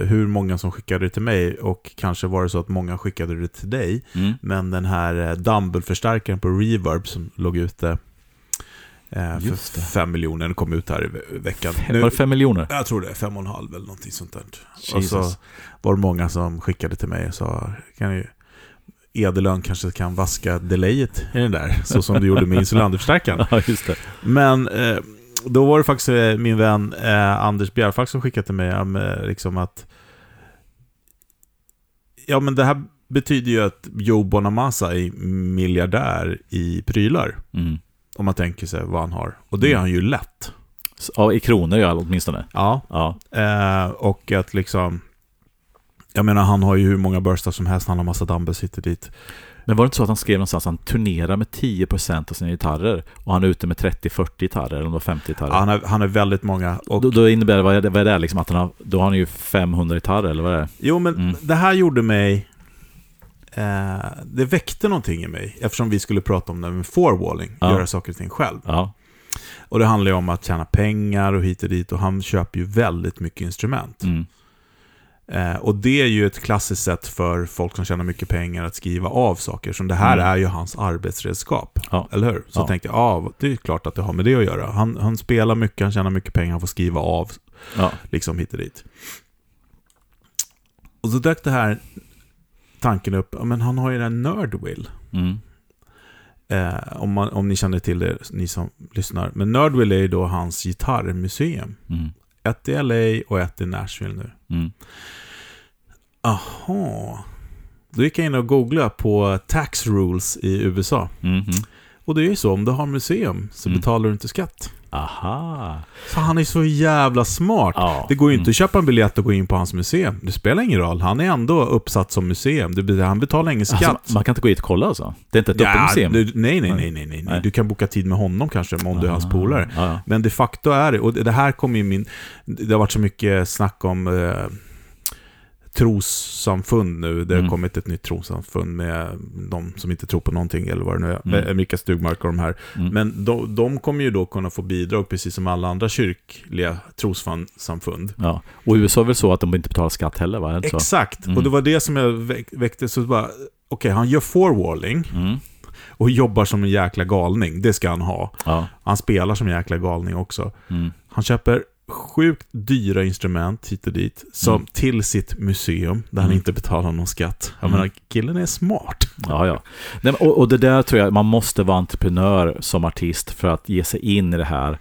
hur många som skickade det till mig och kanske var det så att många skickade det till dig. Mm. Men den här eh, Dumble-förstärkaren på Reverb som låg ute eh, för Just det. fem miljoner, den kom ut här i ve- veckan. Var det fem miljoner? jag tror det fem och en halv eller någonting sånt där. Och så Jesus. var det många som skickade till mig och sa, kan ju Edelön kanske kan vaska delayet i den där, så som du gjorde med Insulanderförstärkaren. (laughs) Ja, just det. Men eh, då var det faktiskt eh, min vän eh, Anders Bjärfalk som skickade till mig eh, liksom att Ja men det här betyder ju att Joe Bonamassa är miljardär i prylar. Mm. Om man tänker sig vad han har. Och det är Mm. han ju lätt. Så, Ja, i kronor ja, åtminstone. Ja. Ja. Eh, och att liksom Jag menar han har ju hur många burstar som helst, han har massa dumbbells hit och dit. Men var det inte så att han skrev någonstans att han turnerar med 10% av sina gitarrer och han är ute med 30-40 gitarrer, eller om det var 50 gitarrer? Ja, han, har, han har väldigt många. Och, Då, då innebär det, vad är det, vad är det liksom, att han har, då har han ju 500 gitarrer, eller vad är det? Jo, men Mm. det här gjorde mig... Eh, det väckte någonting i mig, eftersom vi skulle prata om det med forwalling, Ja. göra saker och ting själv. Ja. Och det handlar ju om att tjäna pengar och hit och dit, och han köper ju väldigt mycket instrument. Mm. Eh, och det är ju ett klassiskt sätt för folk som tjänar mycket pengar att skriva av saker, som det här Mm. är ju hans arbetsredskap. Ja. Eller hur? Så Ja. tänkte jag, ja, det är klart att det har med det att göra. Han, han spelar mycket, han tjänar mycket pengar, han får skriva av Ja. liksom hit och dit. Och så dök det här tanken upp, men han har ju den Nerdwill. Mm. Eh, om, man, om ni känner till det, ni som lyssnar. Men Nerdwill är ju då hans gitarrmuseum. Mm. ett i LA och ett i Nashville nu. Mm. Aha. Då gick jag in och googlade på tax rules i USA. Mhm. Och det är ju så, om du har museum så Mm. betalar du inte skatt. Aha. Så han är så jävla smart. Ja. Det går ju inte Mm. att köpa en biljett och gå in på hans museum. Det spelar ingen roll. Han är ändå uppsatt som museum. Han betalar ingen skatt. Alltså, man kan inte gå hit och kolla alltså? Det är inte ett öppet museum? du, nej, nej, Nej. nej, nej, nej. Du kan boka tid med honom kanske, om du är hans Ah, polare. Ja, ja. Men de facto är det, och det här kommer ju min... Det har varit så mycket snack om eh, trossamfund nu. Det har Mm. kommit ett nytt trossamfund med de som inte tror på någonting, eller vad det nu är. Mm. Mm. Mikael Stugmark och de här. Mm. Men de, de kommer ju då kunna få bidrag precis som alla andra kyrkliga trossamfund. Ja. Och USA är väl så att de inte betalar skatt heller, va? Så? Exakt, Mm. och det var det som jag väck, väckte. Så bara, okej, han gör forwalling Mm. och jobbar som en jäkla galning. Det ska han ha. Ja. Han spelar som en jäkla galning också. Mm. Han köper sjukt dyra instrument hit och dit som Mm. till sitt museum där han Mm. inte betalar någon skatt. Jag Mm. menar, killen är smart. Ja, ja. Nej, och, och det där tror jag, man måste vara entreprenör som artist för att ge sig in i det här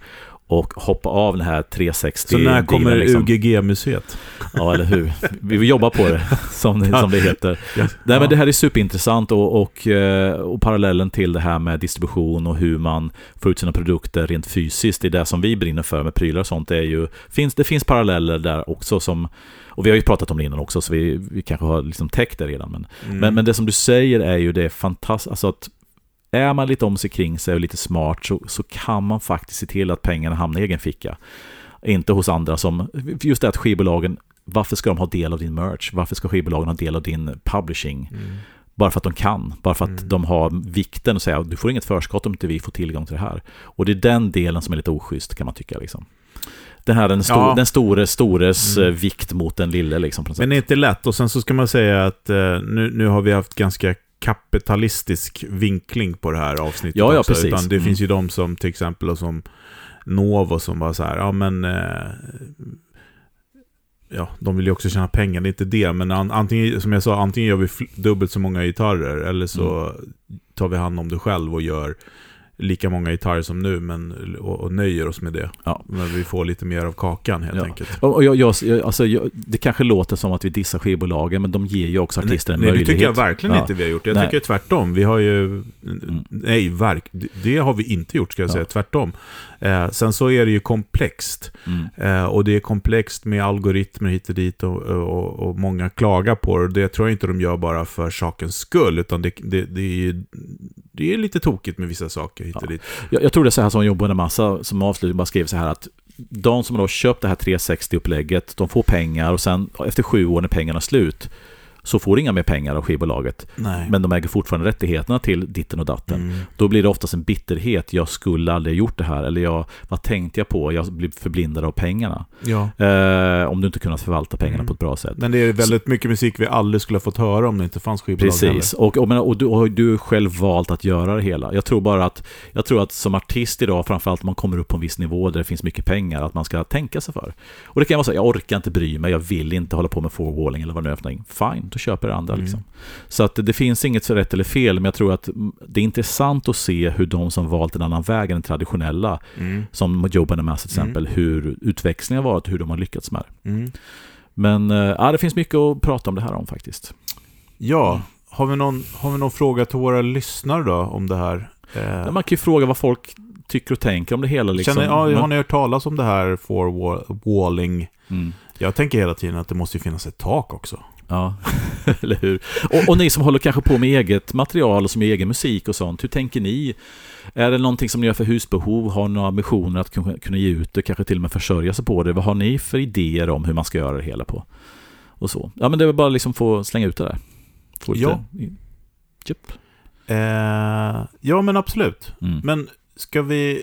och hoppa av den här 360 Så när kommer liksom. UGG-museet? Ja, eller hur? Vi vill jobba på det, (laughs) som det, som det heter. Ja. Nej, men det här är superintressant och, och, eh, och parallellen till det här med distribution och hur man får ut sina produkter rent fysiskt, det är det som vi brinner för med prylar och sånt, det är ju, finns, det finns paralleller där också som, och vi har ju pratat om det innan också, så vi, vi kanske har liksom täckt det redan, men Mm. men, men det som du säger är ju det fantastiska, alltså att är man lite om sig kring sig och lite smart så, så kan man faktiskt se till att pengarna hamnar i egen ficka. Inte hos andra som, just det att skivbolagen, varför ska de ha del av din merch? Varför ska skivbolagen ha del av din publishing? Mm. Bara för att de kan, bara för att Mm. de har vikten att säga du får inget förskott om inte vi får tillgång till det här. Och det är den delen som är lite oschysst kan man tycka. Liksom. Den här den, sto Ja. den store stores Mm. eh, vikt mot den lille. Liksom. Men det är inte lätt. Och sen så ska man säga att eh, nu, nu har vi haft ganska kapitalistisk vinkling på det här avsnittet Ja, ja, också. precis. Utan det Mm. finns ju de som till exempel som Novo som bara så här, ja men eh, ja, de vill ju också tjäna pengar, det är inte det, men an, antingen, som jag sa, antingen gör vi dubbelt så många gitarrer, eller så Mm. tar vi hand om det själv och gör lika många gitarrer som nu, men, och, och nöjer oss med det. Ja. Men vi får lite mer av kakan helt Ja. enkelt. Och jag, jag, alltså, jag, det kanske låter som att vi dissar skivbolagen, men de ger ju också artister en nej, möjlighet. det tycker jag verkligen Ja. inte vi har gjort. Jag Nej. tycker tvärtom. Vi har ju... Nej, verk, det har vi inte gjort ska jag Ja. säga. Tvärtom. Eh, sen så är det ju komplext. Mm. Eh, och det är komplext med algoritmer hit och dit och, och, och många klagar på det. Det tror jag inte de gör bara för sakens skull, utan det, det, det, är, det är lite tokigt med vissa saker hit och Ja. dit. Jag, jag tror det är så här som Jobbo en massa som avslutning bara skrev så här att de som har köpt det här 360-upplägget, de får pengar och sen efter sju år när pengarna är slut så får inga mer pengar av skivbolaget. Nej. Men de äger fortfarande rättigheterna till ditten och datten. Mm. Då blir det oftast en bitterhet. Jag skulle aldrig ha gjort det här. Eller jag, vad tänkte jag på? Jag blir förblindad av pengarna. Ja. Eh, om du inte kunnat förvalta pengarna Mm. på ett bra sätt. Men det är väldigt mycket musik vi aldrig skulle ha fått höra om det inte fanns skivbolag Precis, och, och, men- och du har du har själv valt att göra det hela. Jag tror bara att, jag tror att som artist idag, framförallt om man kommer upp på en viss nivå där det finns mycket pengar, att man ska tänka sig för. Och det kan vara så, jag orkar inte bry mig, jag vill inte hålla på med forwalling eller vad det nu är för. Fine, då köper det andra Mm. liksom. Så att det finns inget så rätt eller fel, men jag tror att mm, det är intressant att se hur de som valt en annan väg än den traditionella, Mm. som Joe Bonamassa till Mm. exempel, hur utväxlingen har varit och hur de har lyckats med det. Mm. Men eh, ja, det finns mycket att prata om det här om faktiskt. Ja, har vi, någon, har vi någon fråga till våra lyssnare då om det här? Eh, Man kan ju fråga vad folk tycker och tänker om det hela. Liksom. Känner, ja, har ni hört talas om det här forwalling? Mm. Jag tänker hela tiden att det måste ju finnas ett tak också. Ja, (laughs) eller hur? Och, och ni som håller kanske på med eget material som egen musik och sånt, hur tänker ni? Är det någonting som ni gör för husbehov? Har ni några ambitioner att kunna, ge ut det, kanske till och med försörja sig på det? Vad har ni för idéer om hur man ska göra det hela på? Och så. Ja, men det är väl bara liksom få slänga ut det där. Få lite, Ja. Japp. Eh, ja, men absolut. Mm. Men ska vi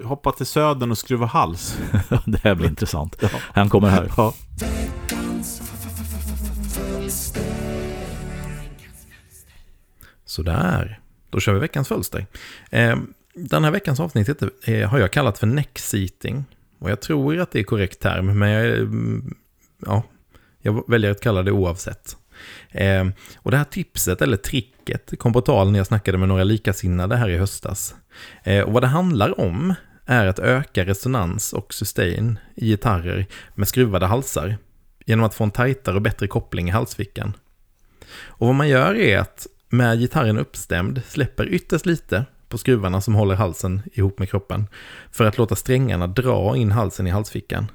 eh, hoppa till södern och skruva hals? (laughs) det här blir intressant. Ja. Han kommer här. Ja. Sådär, då kör vi veckans fölster. Eh, den här veckans avsnitt eh, har jag kallat för neck-seating. Och jag tror att det är korrekt term, men jag, mm, ja, jag väljer att kalla det oavsett. Eh, och det här tipset, eller tricket, kom på tal när jag snackade med några likasinnade här i höstas. Eh, och vad det handlar om är att öka resonans och sustain i gitarrer med skruvade halsar genom att få en tajtare och bättre koppling i halsfickan. Och vad man gör är att med gitarren uppstämd släpper ytterst lite på skruvarna som håller halsen ihop med kroppen för att låta strängarna dra in halsen i halsfickan.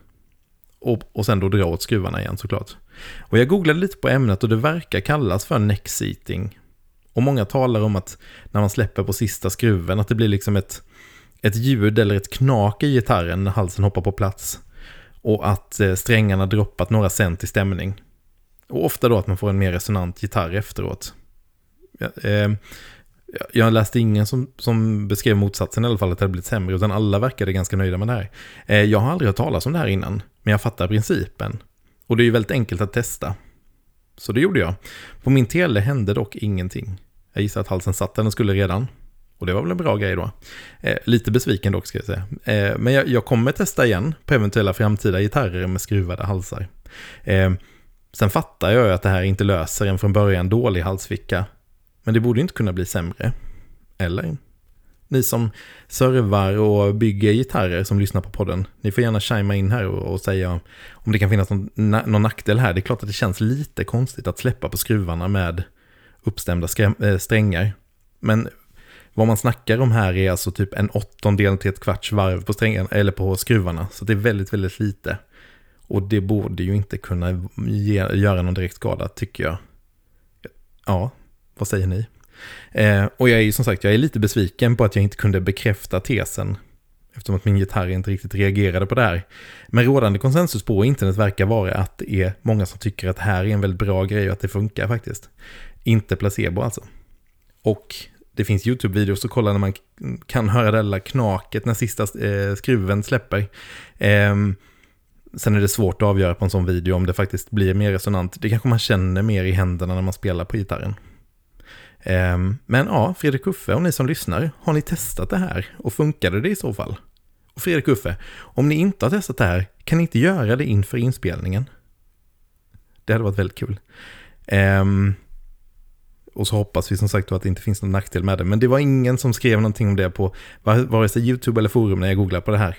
Och, och sen då dra åt skruvarna igen såklart. Och jag googlade lite på ämnet och det verkar kallas för neck seating. Och många talar om att när man släpper på sista skruven att det blir liksom ett, ett ljud eller ett knak i gitarren när halsen hoppar på plats. Och att eh, strängarna droppat några cent i stämning. Och ofta då att man får en mer resonant gitarr efteråt. Eh, jag läste ingen som, som beskrev motsatsen i alla fall, att det hade blivit sämre, utan alla verkade ganska nöjda med det här. Eh, jag har aldrig hört talas om det här innan, men jag fattar principen. Och det är ju väldigt enkelt att testa. Så det gjorde jag. På min tele hände dock ingenting. Jag gissar att halsen satt där den skulle redan. Och det var väl en bra grej då. Eh, lite besviken dock ska jag säga. Eh, men jag, jag, kommer testa igen på eventuella framtida gitarrer med skruvade halsar. Eh, sen fattar jag att det här inte löser en från början dålig halsficka. Men det borde inte kunna bli sämre. Eller? Ni som servar och bygger gitarrer som lyssnar på podden, ni får gärna chima in här och, och säga om det kan finnas någon, någon nackdel här. Det är klart att det känns lite konstigt att släppa på skruvarna med uppstämda äh, strängar. Men vad man snackar om här är alltså typ en åttondel till ett kvarts varv på strängen, eller på skruvarna. Så det är väldigt, väldigt lite. Och det borde ju inte kunna ge, göra någon direkt skada, tycker jag. Ja, vad säger ni? Eh, och jag är ju som sagt, jag är lite besviken på att jag inte kunde bekräfta tesen. Eftersom att min gitarr inte riktigt reagerade på det här. Men rådande konsensus på internet verkar vara att det är många som tycker att det här är en väldigt bra grej och att det funkar faktiskt. Inte placebo alltså. Och det finns YouTube-videos att kolla när man kan höra det där knaket när sista eh, skruven släpper. Eh, sen är det svårt att avgöra på en sån video om det faktiskt blir mer resonant. Det kanske man känner mer i händerna när man spelar på gitarren. Ehm, men ja, Fredrik Uffe och ni som lyssnar, har ni testat det här? Och funkade det i så fall? Och Fredrik Uffe, om ni inte har testat det här, kan ni inte göra det inför inspelningen? Det hade varit väldigt kul. Um, och så hoppas vi som sagt att det inte finns någon nackdel med det. Men det var ingen som skrev någonting om det på vare sig YouTube eller forum när jag googlade på det här.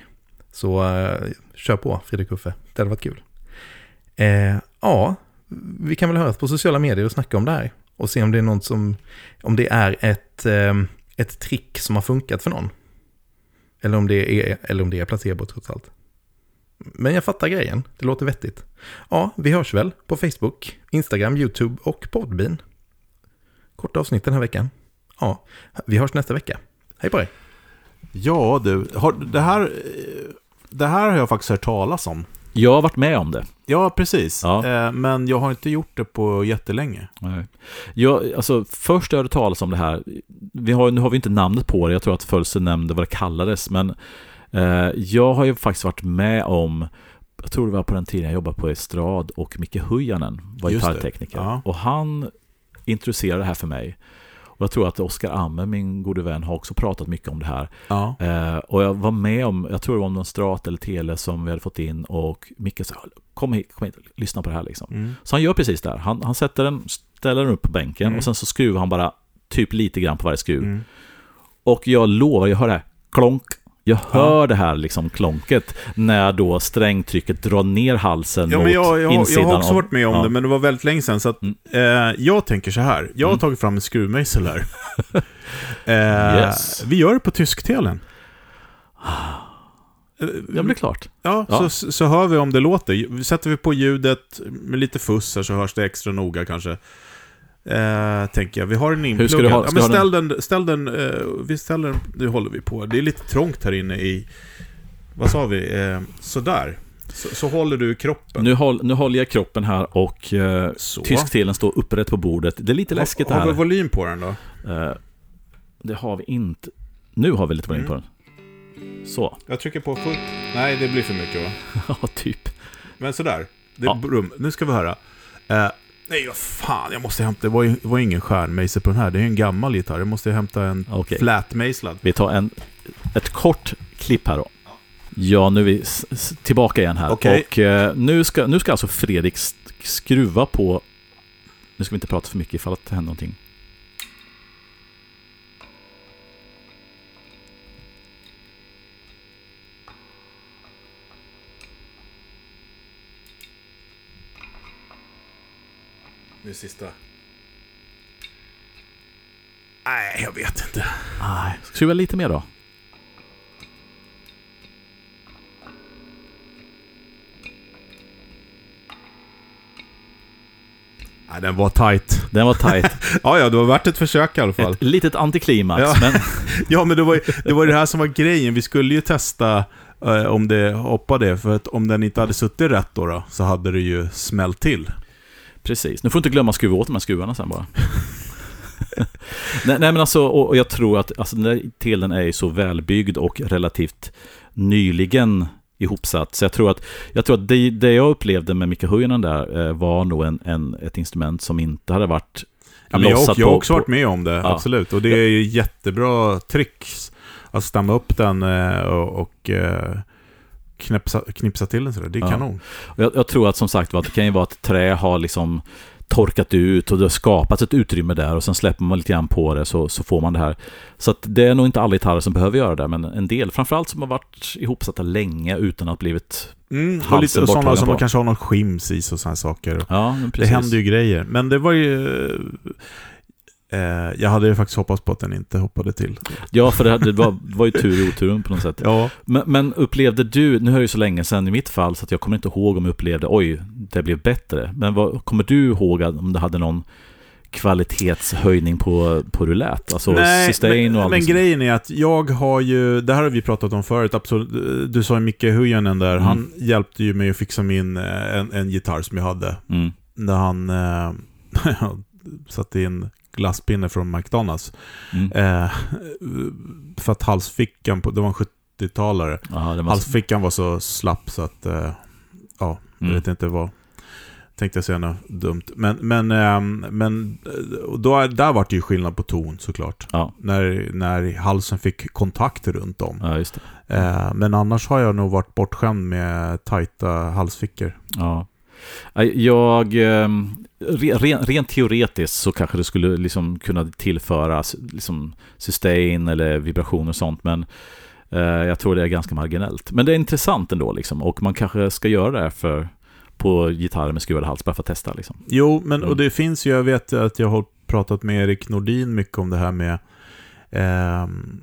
Så uh, kör på Fredrik Uffe, det hade varit kul. Uh, ja, vi kan väl höras på sociala medier och snacka om det här. Och se om det är något som, om det är ett, ehm, ett trick som har funkat för någon. Eller om det är, eller om det är placebo trots allt. Men jag fattar grejen, det låter vettigt. Ja, vi hörs väl på Facebook, Instagram, YouTube och Podbean. Kort avsnitt den här veckan. Ja, vi hörs nästa vecka. Hej på dig! Ja du, har, det, här, eh, det här har jag faktiskt hört talas om. Jag har varit med om det. Ja, precis. Ja. Eh, men jag har inte gjort det på jättelänge. Nej. Jag, alltså, först jag hörde talas om det här, vi har, nu har vi inte namnet på det, jag tror att Fölse nämnde vad det kallades, men eh, jag har ju faktiskt varit med om jag tror det var på den tiden jag jobbade på Estrad och Micke Hujanen var gitarrtekniker. Ja. Och han introducerade det här för mig. Och jag tror att Oskar Amme, min gode vän, har också pratat mycket om det här. Ja. Eh, och jag var med om, jag tror det var om någon Strat eller Tele som vi hade fått in och Micke sa kom hit, kom hit, lyssna på det här liksom. Mm. Så han gör precis det här. Han, han sätter den, ställer den upp på bänken mm. och sen så skruvar han bara typ lite grann på varje skruv. Mm. Och jag lovar, jag hör det här, klonk, jag hör ja. det här liksom klonket när då strängtrycket drar ner halsen ja, mot jag, jag, insidan. Jag har också varit med om ja. det, men det var väldigt länge sedan. Så att, mm. eh, jag tänker så här. Jag har mm. tagit fram en skruvmejsel här. (laughs) eh, yes. Vi gör det på tysktelen. Det blir klart. Ja, ja. Så, så hör vi om det låter. Sätter vi på ljudet med lite fuss här så hörs det extra noga kanske. Eh, tänker jag. Vi har en inpluggad. Ja, men ställ den, ställ den, eh, vi ställer den, nu håller vi på. Det är lite trångt här inne i, vad sa vi, eh, sådär. Så, så, håller du kroppen. Nu, håll, nu håller jag kroppen här och eh, tysktelen står upprätt på bordet. Det är lite läskigt ha, här. Har vi volym på den då? Eh, det har vi inte. Nu har vi lite volym mm. på den. Så. Jag trycker på fullt. Nej, det blir för mycket va? (laughs) ja, typ. Men sådär. Det, ja. Nu ska vi höra. Eh, Nej, vad fan, jag måste hämta... Det var, det var ingen stjärnmejsel på den här. Det är en gammal gitarr. Jag måste hämta en okay. flatmejslad. Vi tar en, ett kort klipp här då. Ja, nu är vi tillbaka igen här. Okay. Och eh, nu, ska, nu ska alltså Fredrik skruva på... Nu ska vi inte prata för mycket ifall det händer någonting. Nu sista. Nej, jag vet inte. Nej. Skruva lite mer då. Nej, den var tight. Den var tight. (laughs) Ja, ja, det var värt ett försök i alla fall. Ett litet antiklimax, Ja. men (laughs) Ja, men det var, ju- det var det här som var grejen. Vi skulle ju testa eh, om det hoppade, för att om den inte hade suttit rätt då, då så hade det ju smällt till. Precis. Nu får du inte glömma att skruva åt de här skruvarna sen bara. (laughs) nej, nej, men alltså, och, och jag tror att alltså, den där telen är ju så välbyggd och relativt nyligen ihopsatt. Så jag tror att, jag tror att det, det jag upplevde med Mika Hujonen där eh, var nog en, en, ett instrument som inte hade varit Ja, men jag, lossat jag har också på- varit med om det, Ja. absolut. Och det är ju jättebra tricks att stämma upp den eh, och, och eh, knipsa, knipsa till den sådär. Det är Ja. kanon. Jag, jag tror att som sagt var, att det kan ju vara att trä har liksom torkat ut och det har skapats ett utrymme där och sen släpper man lite grann på det så, så får man det här. Så det är nog inte alla gitarrer som behöver göra det, men en del, framförallt som har varit ihopsatta länge utan att blivit... Mm, och lite sådana som på. kanske har någon skims i och sådana saker. Ja, Det händer ju grejer. Men det var ju... Eh, jag hade ju faktiskt hoppats på att den inte hoppade till. Ja, för det, här- det, var, det var ju tur i oturen på något sätt. Ja. Men, men upplevde du, nu är det ju så länge sedan i mitt fall så att jag kommer inte ihåg om jag upplevde, oj, det blev bättre. Men vad, kommer du ihåg om det hade någon kvalitetshöjning på, på lät? Alltså sustain men, och allt men grejen är att jag har ju, det här har vi pratat om förut, absolut. Du sa ju Micke Hujanen där, Mm. han hjälpte ju mig att fixa min, eh, en, en gitarr som jag hade. Mm. När han eh, (laughs) satte in glasspinne från McDonalds. Mm. Eh, för att halsfickan, på, det var en 70-talare, Aha, det var halsfickan var så slapp så att, eh, ja, jag Mm. vet inte vad. Tänkte jag säga något dumt. Men, men, ehm, men eh, då, där var det ju skillnad på ton såklart. Ja. När, när halsen fick kontakt runt om. Ja. Eh, men annars har jag nog varit bortskämd med tajta halsfickor. Ja. Nej, Jag, ehm, re- ren, rent teoretiskt så kanske det skulle liksom kunna tillföras liksom sustain eller vibrationer och sånt, men eh, jag tror det är ganska marginellt. Men det är intressant ändå liksom, och man kanske ska göra det här för, på gitarrer med skruvad hals, bara för att testa liksom. Jo, men Mm. och det finns ju, jag vet att jag har pratat med Erik Nordin mycket om det här med ehm,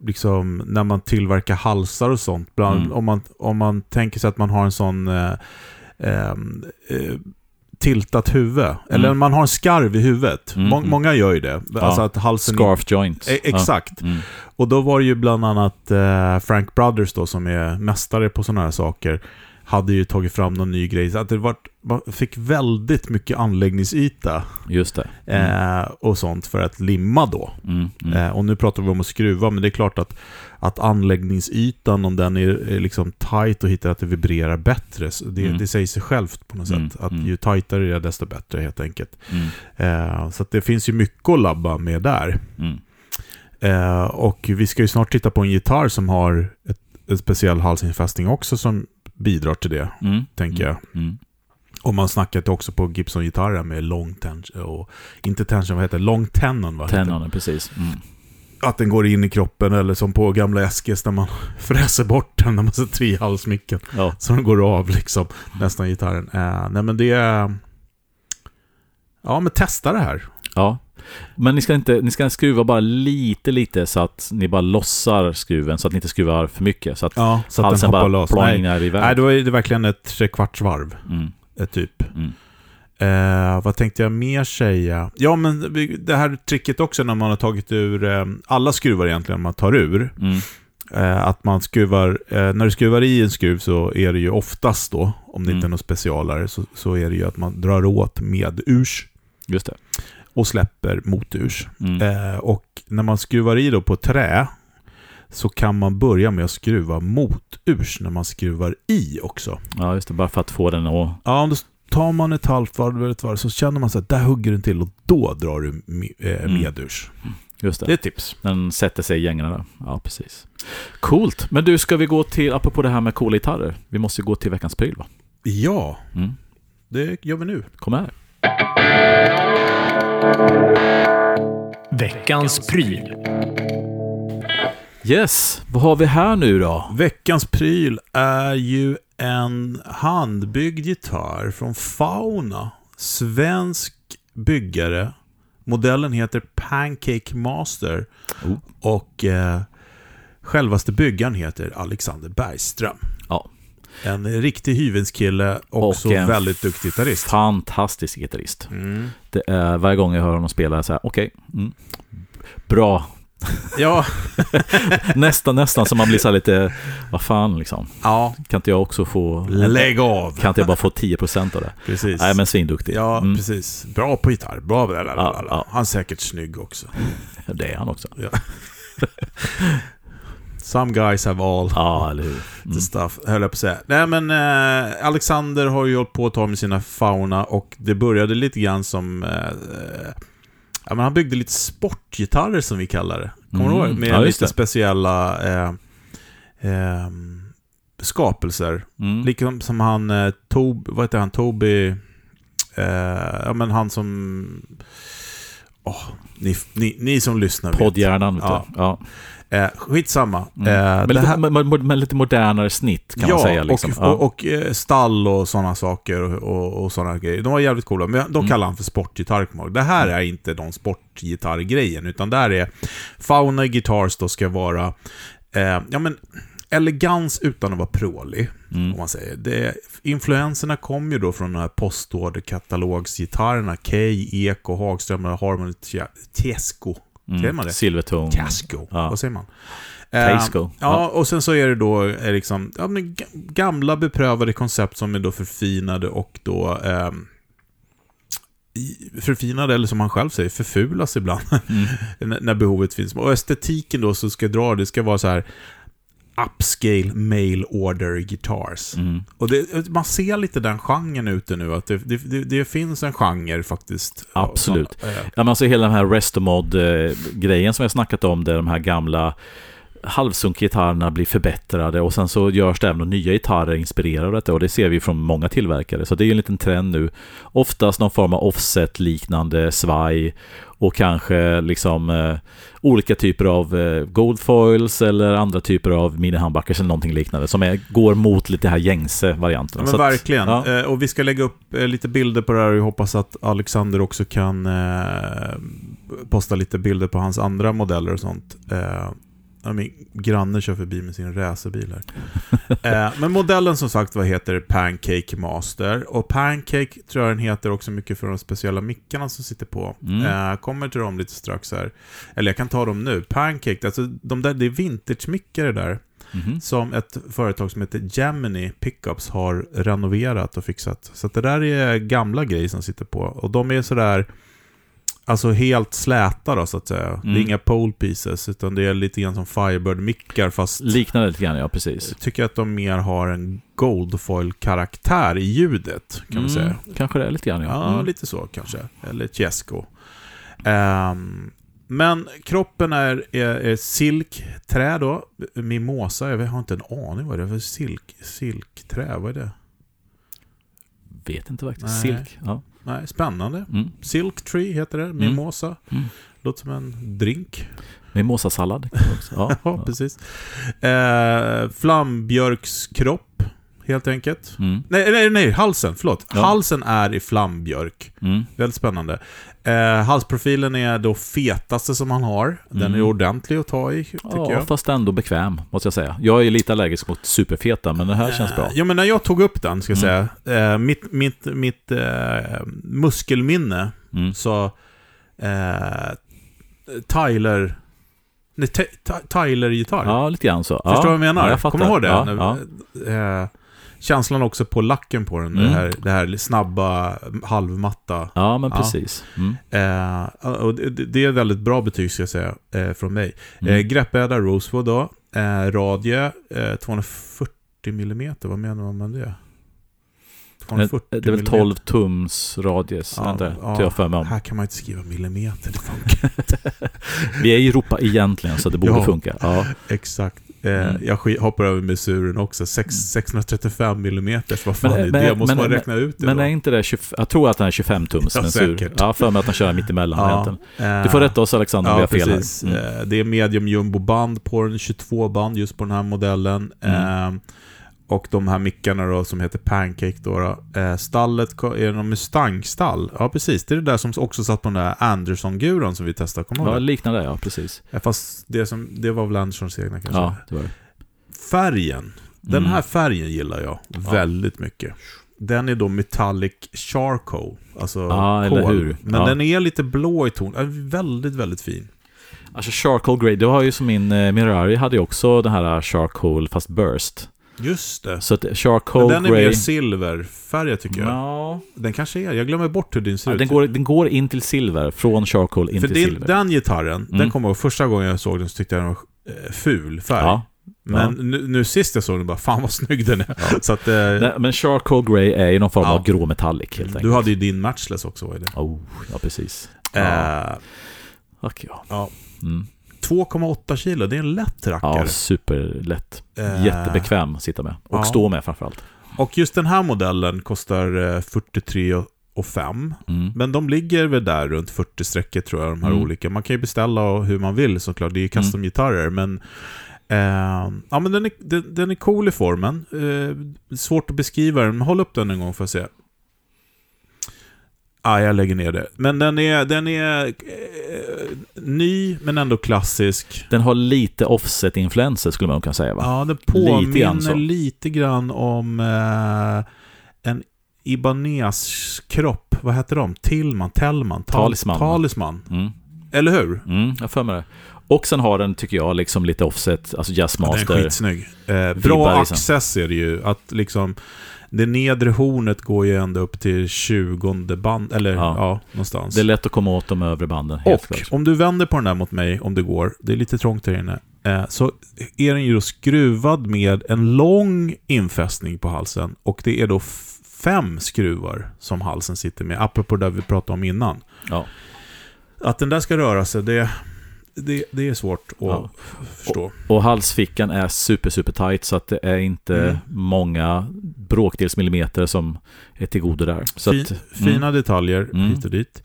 liksom när man tillverkar halsar och sånt. Bland, Mm. om, man, om man tänker sig att man har en sån eh, eh, tiltat huvud. Eller man har en skarv i huvudet. Mm, Må- mm. Många gör ju det. Ja. Alltså att halsen... Scarf joint. E- exakt. Ja. Mm. Och då var det ju bland annat eh, Frank Brothers då, som är mästare på sådana här saker, hade ju tagit fram någon ny grej. Så att det vart, man fick väldigt mycket anläggningsyta Just det. Mm. eh, och sånt för att limma då. Mm. Mm. Eh, och nu pratar vi om att skruva, men det är klart att, att anläggningsytan, om den är, liksom tight och hittar att det vibrerar bättre, det, Mm. det säger sig självt på något Mm, sätt. Att mm. ju tightare det är, desto bättre helt enkelt. Mm. Eh, så det finns ju mycket att labba med där. Mm. Eh, och vi ska ju snart titta på en gitarr som har ett, en speciell halsinfästning också som bidrar till det, tänker jag. Och man snackat också på Gibson-gitarrer med long tension, och inte tension, vad heter det? Long tenon va? Tennonen, precis. Mm. Att den går in i kroppen, eller som på gamla SGs när man (laughs) fräser bort den när man sätter i halsmicken. Ja. Så den går av liksom, nästan gitarren. Eh, nej men det är... Ja, men testa det här. Ja. Men ni ska, inte, ni ska skruva bara lite, lite så att ni bara lossar skruven så att ni inte skruvar för mycket. Så att Ja, så att halsen bara ploingar iväg. nej, då är det verkligen ett trekvarts varv, Mm. eh, typ. Mm. Eh, vad tänkte jag mer säga? Ja, men det här tricket också när man har tagit ur eh, alla skruvar egentligen, man tar ur. Mm. Eh, att man skruvar, eh, när du skruvar i en skruv så är det ju oftast då, om det Mm. inte är något specialare, så, så är det ju att man drar åt med urs Just det. och släpper mot urs. Mm. Eh, och när man skruvar i då på trä så kan man börja med att skruva mot urs när man skruvar i också. Ja, just det. Bara för att få den att... Ja, då tar man ett halvt varv eller ett varv så känner man så att där hugger den till och då drar du eh, Mm. med urs. Just det. Det är ett tips. Den sätter sig i gängorna där. Ja, precis. Coolt. Men du, ska vi gå till, apropå det här med coola gitarrer. Vi måste gå till veckans pryl, va? Ja, Mm. det gör vi nu. Kom här. Veckans pryl. Yes, vad har vi här nu då? Veckans pryl är ju en handbyggd gitarr från Fauna. Svensk byggare. Modellen heter Pancake Master. Oh. Och eh, självaste byggaren heter Alexander Bergström. Ja. En riktig hyvenskille och, Och en väldigt duktig gitarrist. Fantastisk gitarrist. Mm. Det är, varje gång jag hör honom spela så här, okej, mm, bra. Ja, (laughs) nästan, nästan som man blir så här lite, vad fan liksom. ja, Kan inte jag också få... lägg av. Kan inte jag bara få 10% av det? Precis. Nej, men svinduktig. Ja, Mm, precis. Bra på gitarr. Bra. Ja, ja. Han är säkert snygg också. det är han också. Some guys have all Ja, eller hur. Mm. stuff, höll jag på att säga. Nej, men eh, Alexander har ju hållit på ett tag med sina fauna och det började lite grann som... Eh, ja, men han byggde lite sportgitarrer som vi kallar det. Kommer du Mm. ihåg? Med Ja, lite det. speciella eh, eh, skapelser. Mm. Liksom som han, eh, Tob, vad heter han, Toby... Eh, ja men han som... Åh, ni, ni, ni som lyssnar vet. Poddhjärnan, vet Ja. du. Ja. Eh, skitsamma. Mm. Eh, det lite, här- med, med, med lite modernare snitt kan ja, man säga. Liksom. och, ja. och, och eh, stall och sådana saker och, och, och sådana grejer. De var jävligt coola, men de Mm. kallar han för sportgitarr. Det här är inte de sportgitarrgrejen, utan där är Fauna Guitars då ska vara eh, ja, men, elegans utan att vara prålig. mm. Om man säger. Det, influenserna kom ju då från de här postorderkatalogsgitarrerna. Kay, Eko, Hagström, Harmony, Tesco. Säger man det? Silvertone. Casco. Ja. Vad säger man? Tasco. Eh, ja, och sen så är det då eh, liksom, ja, gamla beprövade koncept som är då förfinade och då ehm, i- förfinade, eller som han själv säger, förfulas ibland Mm. (laughs) när, när behovet finns. Och estetiken då så ska jag dra, det ska vara så här upscale mail order guitars. Mm. Och det, man ser lite den genren ute nu, att det, det, det, finns en genre faktiskt. Absolut. Såna, eh, Ja, men alltså hela den här Restomod-grejen som jag snackat om, där de här gamla halvsunkgitarrerna blir förbättrade och sen så görs det även nya gitarrer inspirerade av detta och det ser vi från många tillverkare. Så det är ju en liten trend nu. Oftast någon form av offset-liknande svaj och kanske liksom eh, olika typer av eh, goldfoils eller andra typer av mini-handbackers eller någonting liknande som är, går mot lite här gängse varianten. Ja, men Så att- verkligen. ja. Eh, och vi ska lägga upp eh, lite bilder på det här och jag hoppas att Alexander också kan eh, posta lite bilder på hans andra modeller och sånt. Ja, min granne kör förbi med sin racerbil här. (laughs) eh, men modellen som sagt vad heter Pancake Master. Och Pancake tror jag den heter också mycket för de speciella mickarna som sitter på. Mm. Eh, kommer till dem lite strax här. Eller jag kan ta dem nu. Pancake, alltså de där, det är vintage-mickar det där Mhm. som ett företag som heter Gemini Pickups har renoverat och fixat. Så det där är gamla grejer som sitter på. Och de är sådär, alltså helt släta då så att säga. Det är Mm. inga pole pieces, utan det är lite grann som Firebird-mickar fast Liknande lite grann, ja precis. jag tycker att de mer har en Goldfoil-karaktär i ljudet, kan man säga. Mm, Kanske det är lite grann, ja. Ja, Mm. lite så kanske. Eller Chesco. Ehm, men kroppen är, är, är silkträ då. Mimosa, jag har inte en aning vad det är för silk, silkträ. Vad är det? Vet inte faktiskt. Nej. Silk. Ja. Nej, spännande. Mm. Silk tree heter det. Mimosa. Mm. Låter som en drink. Mimosasallad. (laughs) Ja. Ja, precis. Eh, flambjörkskropp, helt enkelt. Mm. Nej, nej, nej, halsen. Förlåt. Ja. Halsen är i flambjörk. Mm. Väldigt spännande. Eh, halsprofilen är då fetaste som han har. Den Mm. är ordentlig att ta i, tycker Ja, jag. fast ändå bekväm, måste jag säga. Jag är lite allergisk mot superfeta, men det här känns bra. Eh, Ja, men när jag tog upp den, ska jag Mm. säga, eh, mitt, mitt, mitt eh, muskelminne Mm. sa eh, Tyler... Nej, Tyler-gitarr. Ja, lite grann så. Förstår du vad jag menar? Ja, jag. Kommer du ihåg det? Ja, Nu, ja. Eh, känslan också på lacken på den, det, Mm. här, det här snabba, halvmatta. ja men precis. Mm. Eh, och det, det är väldigt bra betyg ska jag säga, eh, från mig. Mm. Eh, greppbräda Rosewood då. Eh, radie eh, 240 mm, vad menar man med det? Det det är väl millimeter. 12 tums radius, Ja, inte? ja. Jag för mig om. Här kan man inte skriva millimeter, det (laughs) funkar. Vi är i Europa egentligen, så det borde Ja. funka. Ja. Exakt. Eh, Mm. Jag hoppar över mesuren också. Sex, 635 mm, vad fan Men- är men- det? Måste men- man räkna ut det Men då? är inte det 20, Jag tror att den är 25 tums Ja, mensur. säkert. Ja, för mig att den kör mittemellan Ja, egentligen. eh, Du får rätta oss Alexander om vi Ja, har fel. Mm. Eh, Det är medium jumbo band på den, 22 band just på den här modellen. Mm. Och de här mickarna då som heter Pancake då. då. Eh, stallet är någon Mustang-stall. Ja, precis. Det är det där som också satt på den där Anderson-guran som vi testade. Kommer Ja, det? liknande ja, precis. Ja, Fast det, som, det var väl Andersons egna kanske. Ja, det var det. Färgen. Den Mm. här färgen gillar jag väldigt mycket. Den är då metallic charcoal. Alltså Ja, eller kol. hur. Men Ja. den är lite blå i ton. Är väldigt, väldigt fin. Alltså charcoal grey, det var ju som min eh, Mirari hade ju också den här charcoal fast burst. Just det. Så att charcoal Men den är mer silverfärgad tycker jag. Ja, Den kanske är. Jag glömmer bort hur din ser ja, ut. den, går, den går in till silver, från charcoal in För till din, silver. den gitarren, den Mm. kommer jag ihåg första gången jag såg den så tyckte jag den var eh, ful färg. ja. Men nu, nu sist jag såg den bara, fan vad snygg den är. (laughs) Så att, eh, Nej, men charcoal grey är ju någon form Ja. av grå metallic helt enkelt. du hade ju din matchless också, var det? Oh, ja, precis. Ja. Eh, Tack, ja. ja. Mm. 2,8 kilo, det är en lätt rackare. ja, superlätt. Eh, Jättebekväm att sitta med. Och ja. stå med framförallt. Och just den här modellen kostar eh, 43 och 5. Mm. Men de ligger väl där runt 40 strecket tror jag, de här Mm. olika. Man kan ju beställa hur man vill såklart, det är ju custom-gitarrer. Men, eh, ja, men den, är, den, den är cool i formen. Eh, svårt att beskriva den, men håll upp den en gång för att se. Ah, jag lägger ner det. Men den är, den är eh, ny, men ändå klassisk. Den har lite offset-influenser skulle man kunna säga va? Ja, den Lite påminner grann lite, grann om eh, en Ibanez-kropp. Vad heter de? Tillman? Tellman? Tal- Talisman. Talisman. Mm. Eller hur? Mm, jag för mig det. Och sen har den, tycker jag, liksom lite offset, alltså Ja, den är jazzmaster. skitsnygg. Eh, bra access är det ju. Att liksom, det nedre hornet går ju ända upp till 20 band, eller ja, Ja. någonstans. det är lätt att komma åt de övre banden, Och klart. om du vänder på den där mot mig, om det går, det är lite trångt här inne, eh, så är den ju då skruvad med en lång infästning på halsen. Och det är då fem skruvar som halsen sitter med, apropå det vi pratade om innan. Ja. Att den där ska röra sig, det, det, det är svårt att Ja. förstå. Och halsfickan är super, super tight så att det är inte Mm. många bråkdels millimeter som är till godo där. Så Fi- att, mm. Fina detaljer Mm. hit och dit.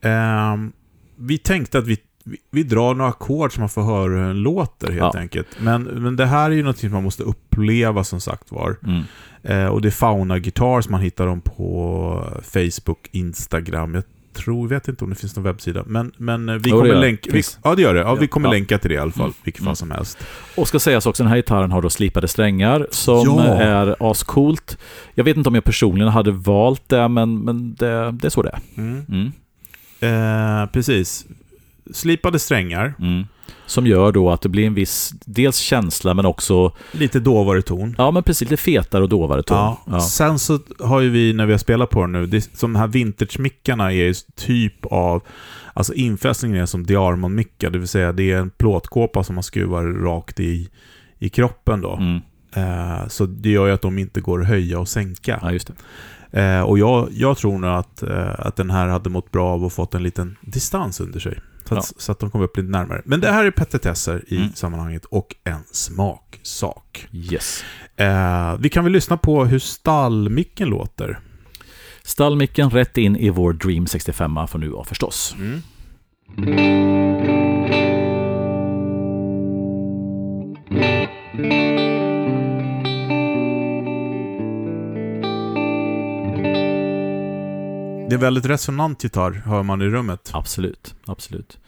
Ehm, vi tänkte att vi, vi, vi drar några ackord som man får höra hur den låter helt Ja. enkelt. Men, men det här är ju något som man måste uppleva som sagt var. Mm. Eh, och det är Fauna Guitars, man hittar dem på Facebook, Instagram. Jag tror, vet inte om det finns någon webbsida. Men, men eh, vi kommer länka... Vi, ja, det gör det. Ja, vi kommer Ja. länka till det i alla fall. Mm. Vilket Mm. fall som helst. Och ska sägas också, den här gitarren har då slipade strängar som Ja. är ascoolt. Jag vet inte om jag personligen hade valt det, men, men det, det är så det är. Mm. Mm. Eh, precis. Slipade strängar. Som gör då att det blir en viss, dels känsla men också, Lite dovare ton. ja men precis, lite fetare och dovare ton. Ja. Ja. Sen så har ju vi, när vi har spelat på den nu, det, som de här vintage-mickarna är ju typ av... Alltså infästningen är som Diarmon-mickar, det vill säga det är en plåtkåpa som man skruvar rakt i, i kroppen då. Mm. Eh, så det gör ju att de inte går att höja och sänka. ja, just det. Eh, och jag, jag tror nog att, eh, att den här hade mått bra av att fått en liten distans under sig. Så att, så att de kommer upp lite närmare. Men det här är petitesser i Mm. sammanhanget och en smaksak. Yes. Eh, vi kan väl lyssna på hur stallmicken låter. Stallmicken rätt in i vår Dream 65 för nu av förstås. Det är väldigt resonant gitarr, hör man i rummet. Absolut, absolut.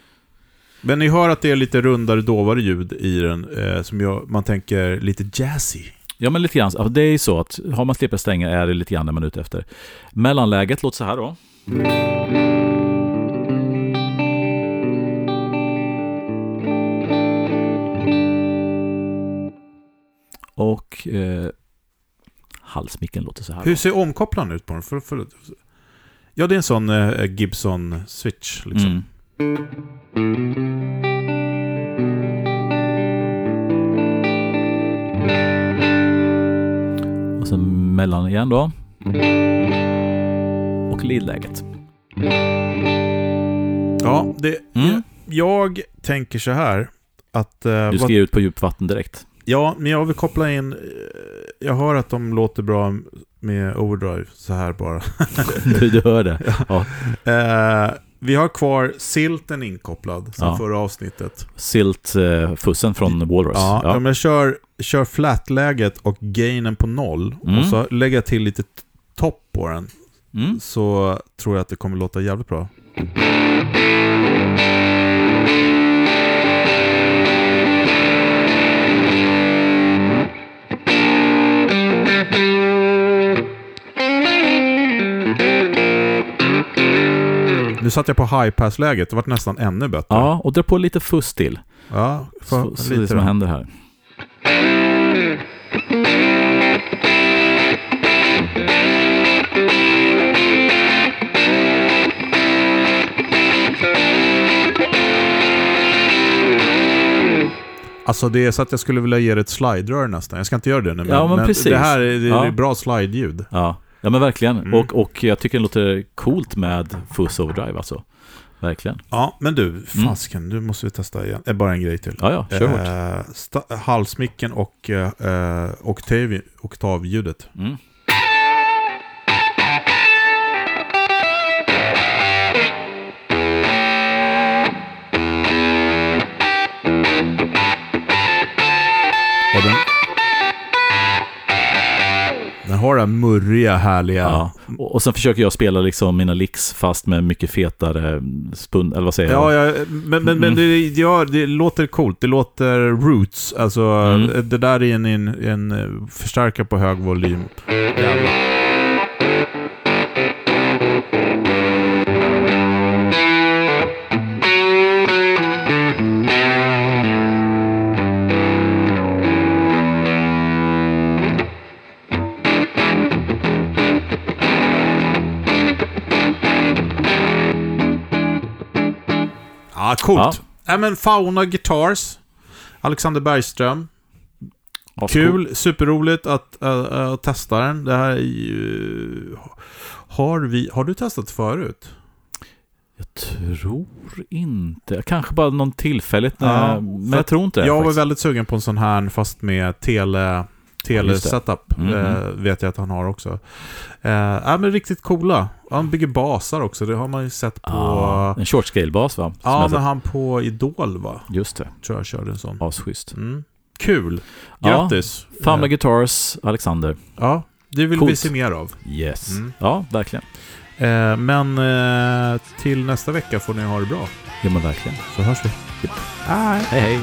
Men ni hör att det är lite rundare, dovare ljud i den, eh, som gör, man tänker lite jazzy. Ja, men lite grann. Alltså, det är ju så att har man slipade strängar är det lite grann det man är ute efter. Mellanläget låter så här då. Och eh, halsmicken låter så här. Hur ser omkopplaren ut på den? För, för, ja, det är en sån eh, Gibson-switch. Liksom. Mm. Och sen mellan igen då. Och leadläget. Ja, det, Mm. jag tänker så här. Att, eh, Du ska vad, ut på djupt vatten direkt. Ja, men jag vill koppla in... eh, Jag hör att de låter bra med overdrive så här bara. (laughs) du, du hör det. (laughs) Ja. Eh, Vi har kvar silten inkopplad sen Ja. förra avsnittet. Silt-fussen från Walrus. Ja, Ja. Om jag kör, kör flat-läget och gainen på noll Mm. och så lägger jag till lite topp på den Mm. så tror jag att det kommer låta jävligt bra. Satt jag på high-pass-läget, det vart nästan ännu bättre. ja, och dra på lite fuss till. ja för, Så, så det lite som då. händer här. Alltså det är så att jag skulle vilja ge det ett slide-rör nästan. Jag ska inte göra det nu, men, Ja, men precis. det här är, det är Ja. bra slide-ljud. Ja, ja men verkligen. Mm. Och, och jag tycker det låter coolt med fuss overdrive alltså. Verkligen. Ja, men du, fasken, du måste vi testa igen. Eh, bara en grej till. Ja, ja, kör hårt. Eh, halsmicken och eh, eh, oktav, oktavljudet. Mm. Här murriga, härliga... Ja. Och, och sen försöker jag spela liksom mina licks fast med mycket fetare spund, eller vad säger Ja, jag? ja men, men, men Mm. det, ja, det låter coolt. Det låter roots. Alltså, Mm. det där är en, en, en förstärkare på hög volym. Jävlar. Ja, coolt. Ja. Ja. men Fauna Guitars. Alexander Bergström. Kul, superroligt att, äh, äh, testa den. Det här är ju... Har, vi, har du testat förut? Jag tror inte. Kanske bara någon tillfälligt. När, Ja, men för jag tror inte det. jag var faktiskt. väldigt sugen på en sån här fast med tele... Ja, Tele just det. setup Mhm. eh, vet jag att han har också. Eh, men riktigt coola. Han bygger basar också, det har man ju sett på... Ja, en short scale-bas va? Som Ja, men han på Idol va? Just det. Tror jag körde en sån. Asschysst. Mm. Kul! Ja, Grattis! Famla Eh, Guitars, Alexander. Ja, det vill vi Coolt. se mer av. Yes. Mm. Ja, verkligen. Eh, men eh, till nästa vecka får ni ha det bra. Ja, men verkligen. Så hörs vi. Hej, hej.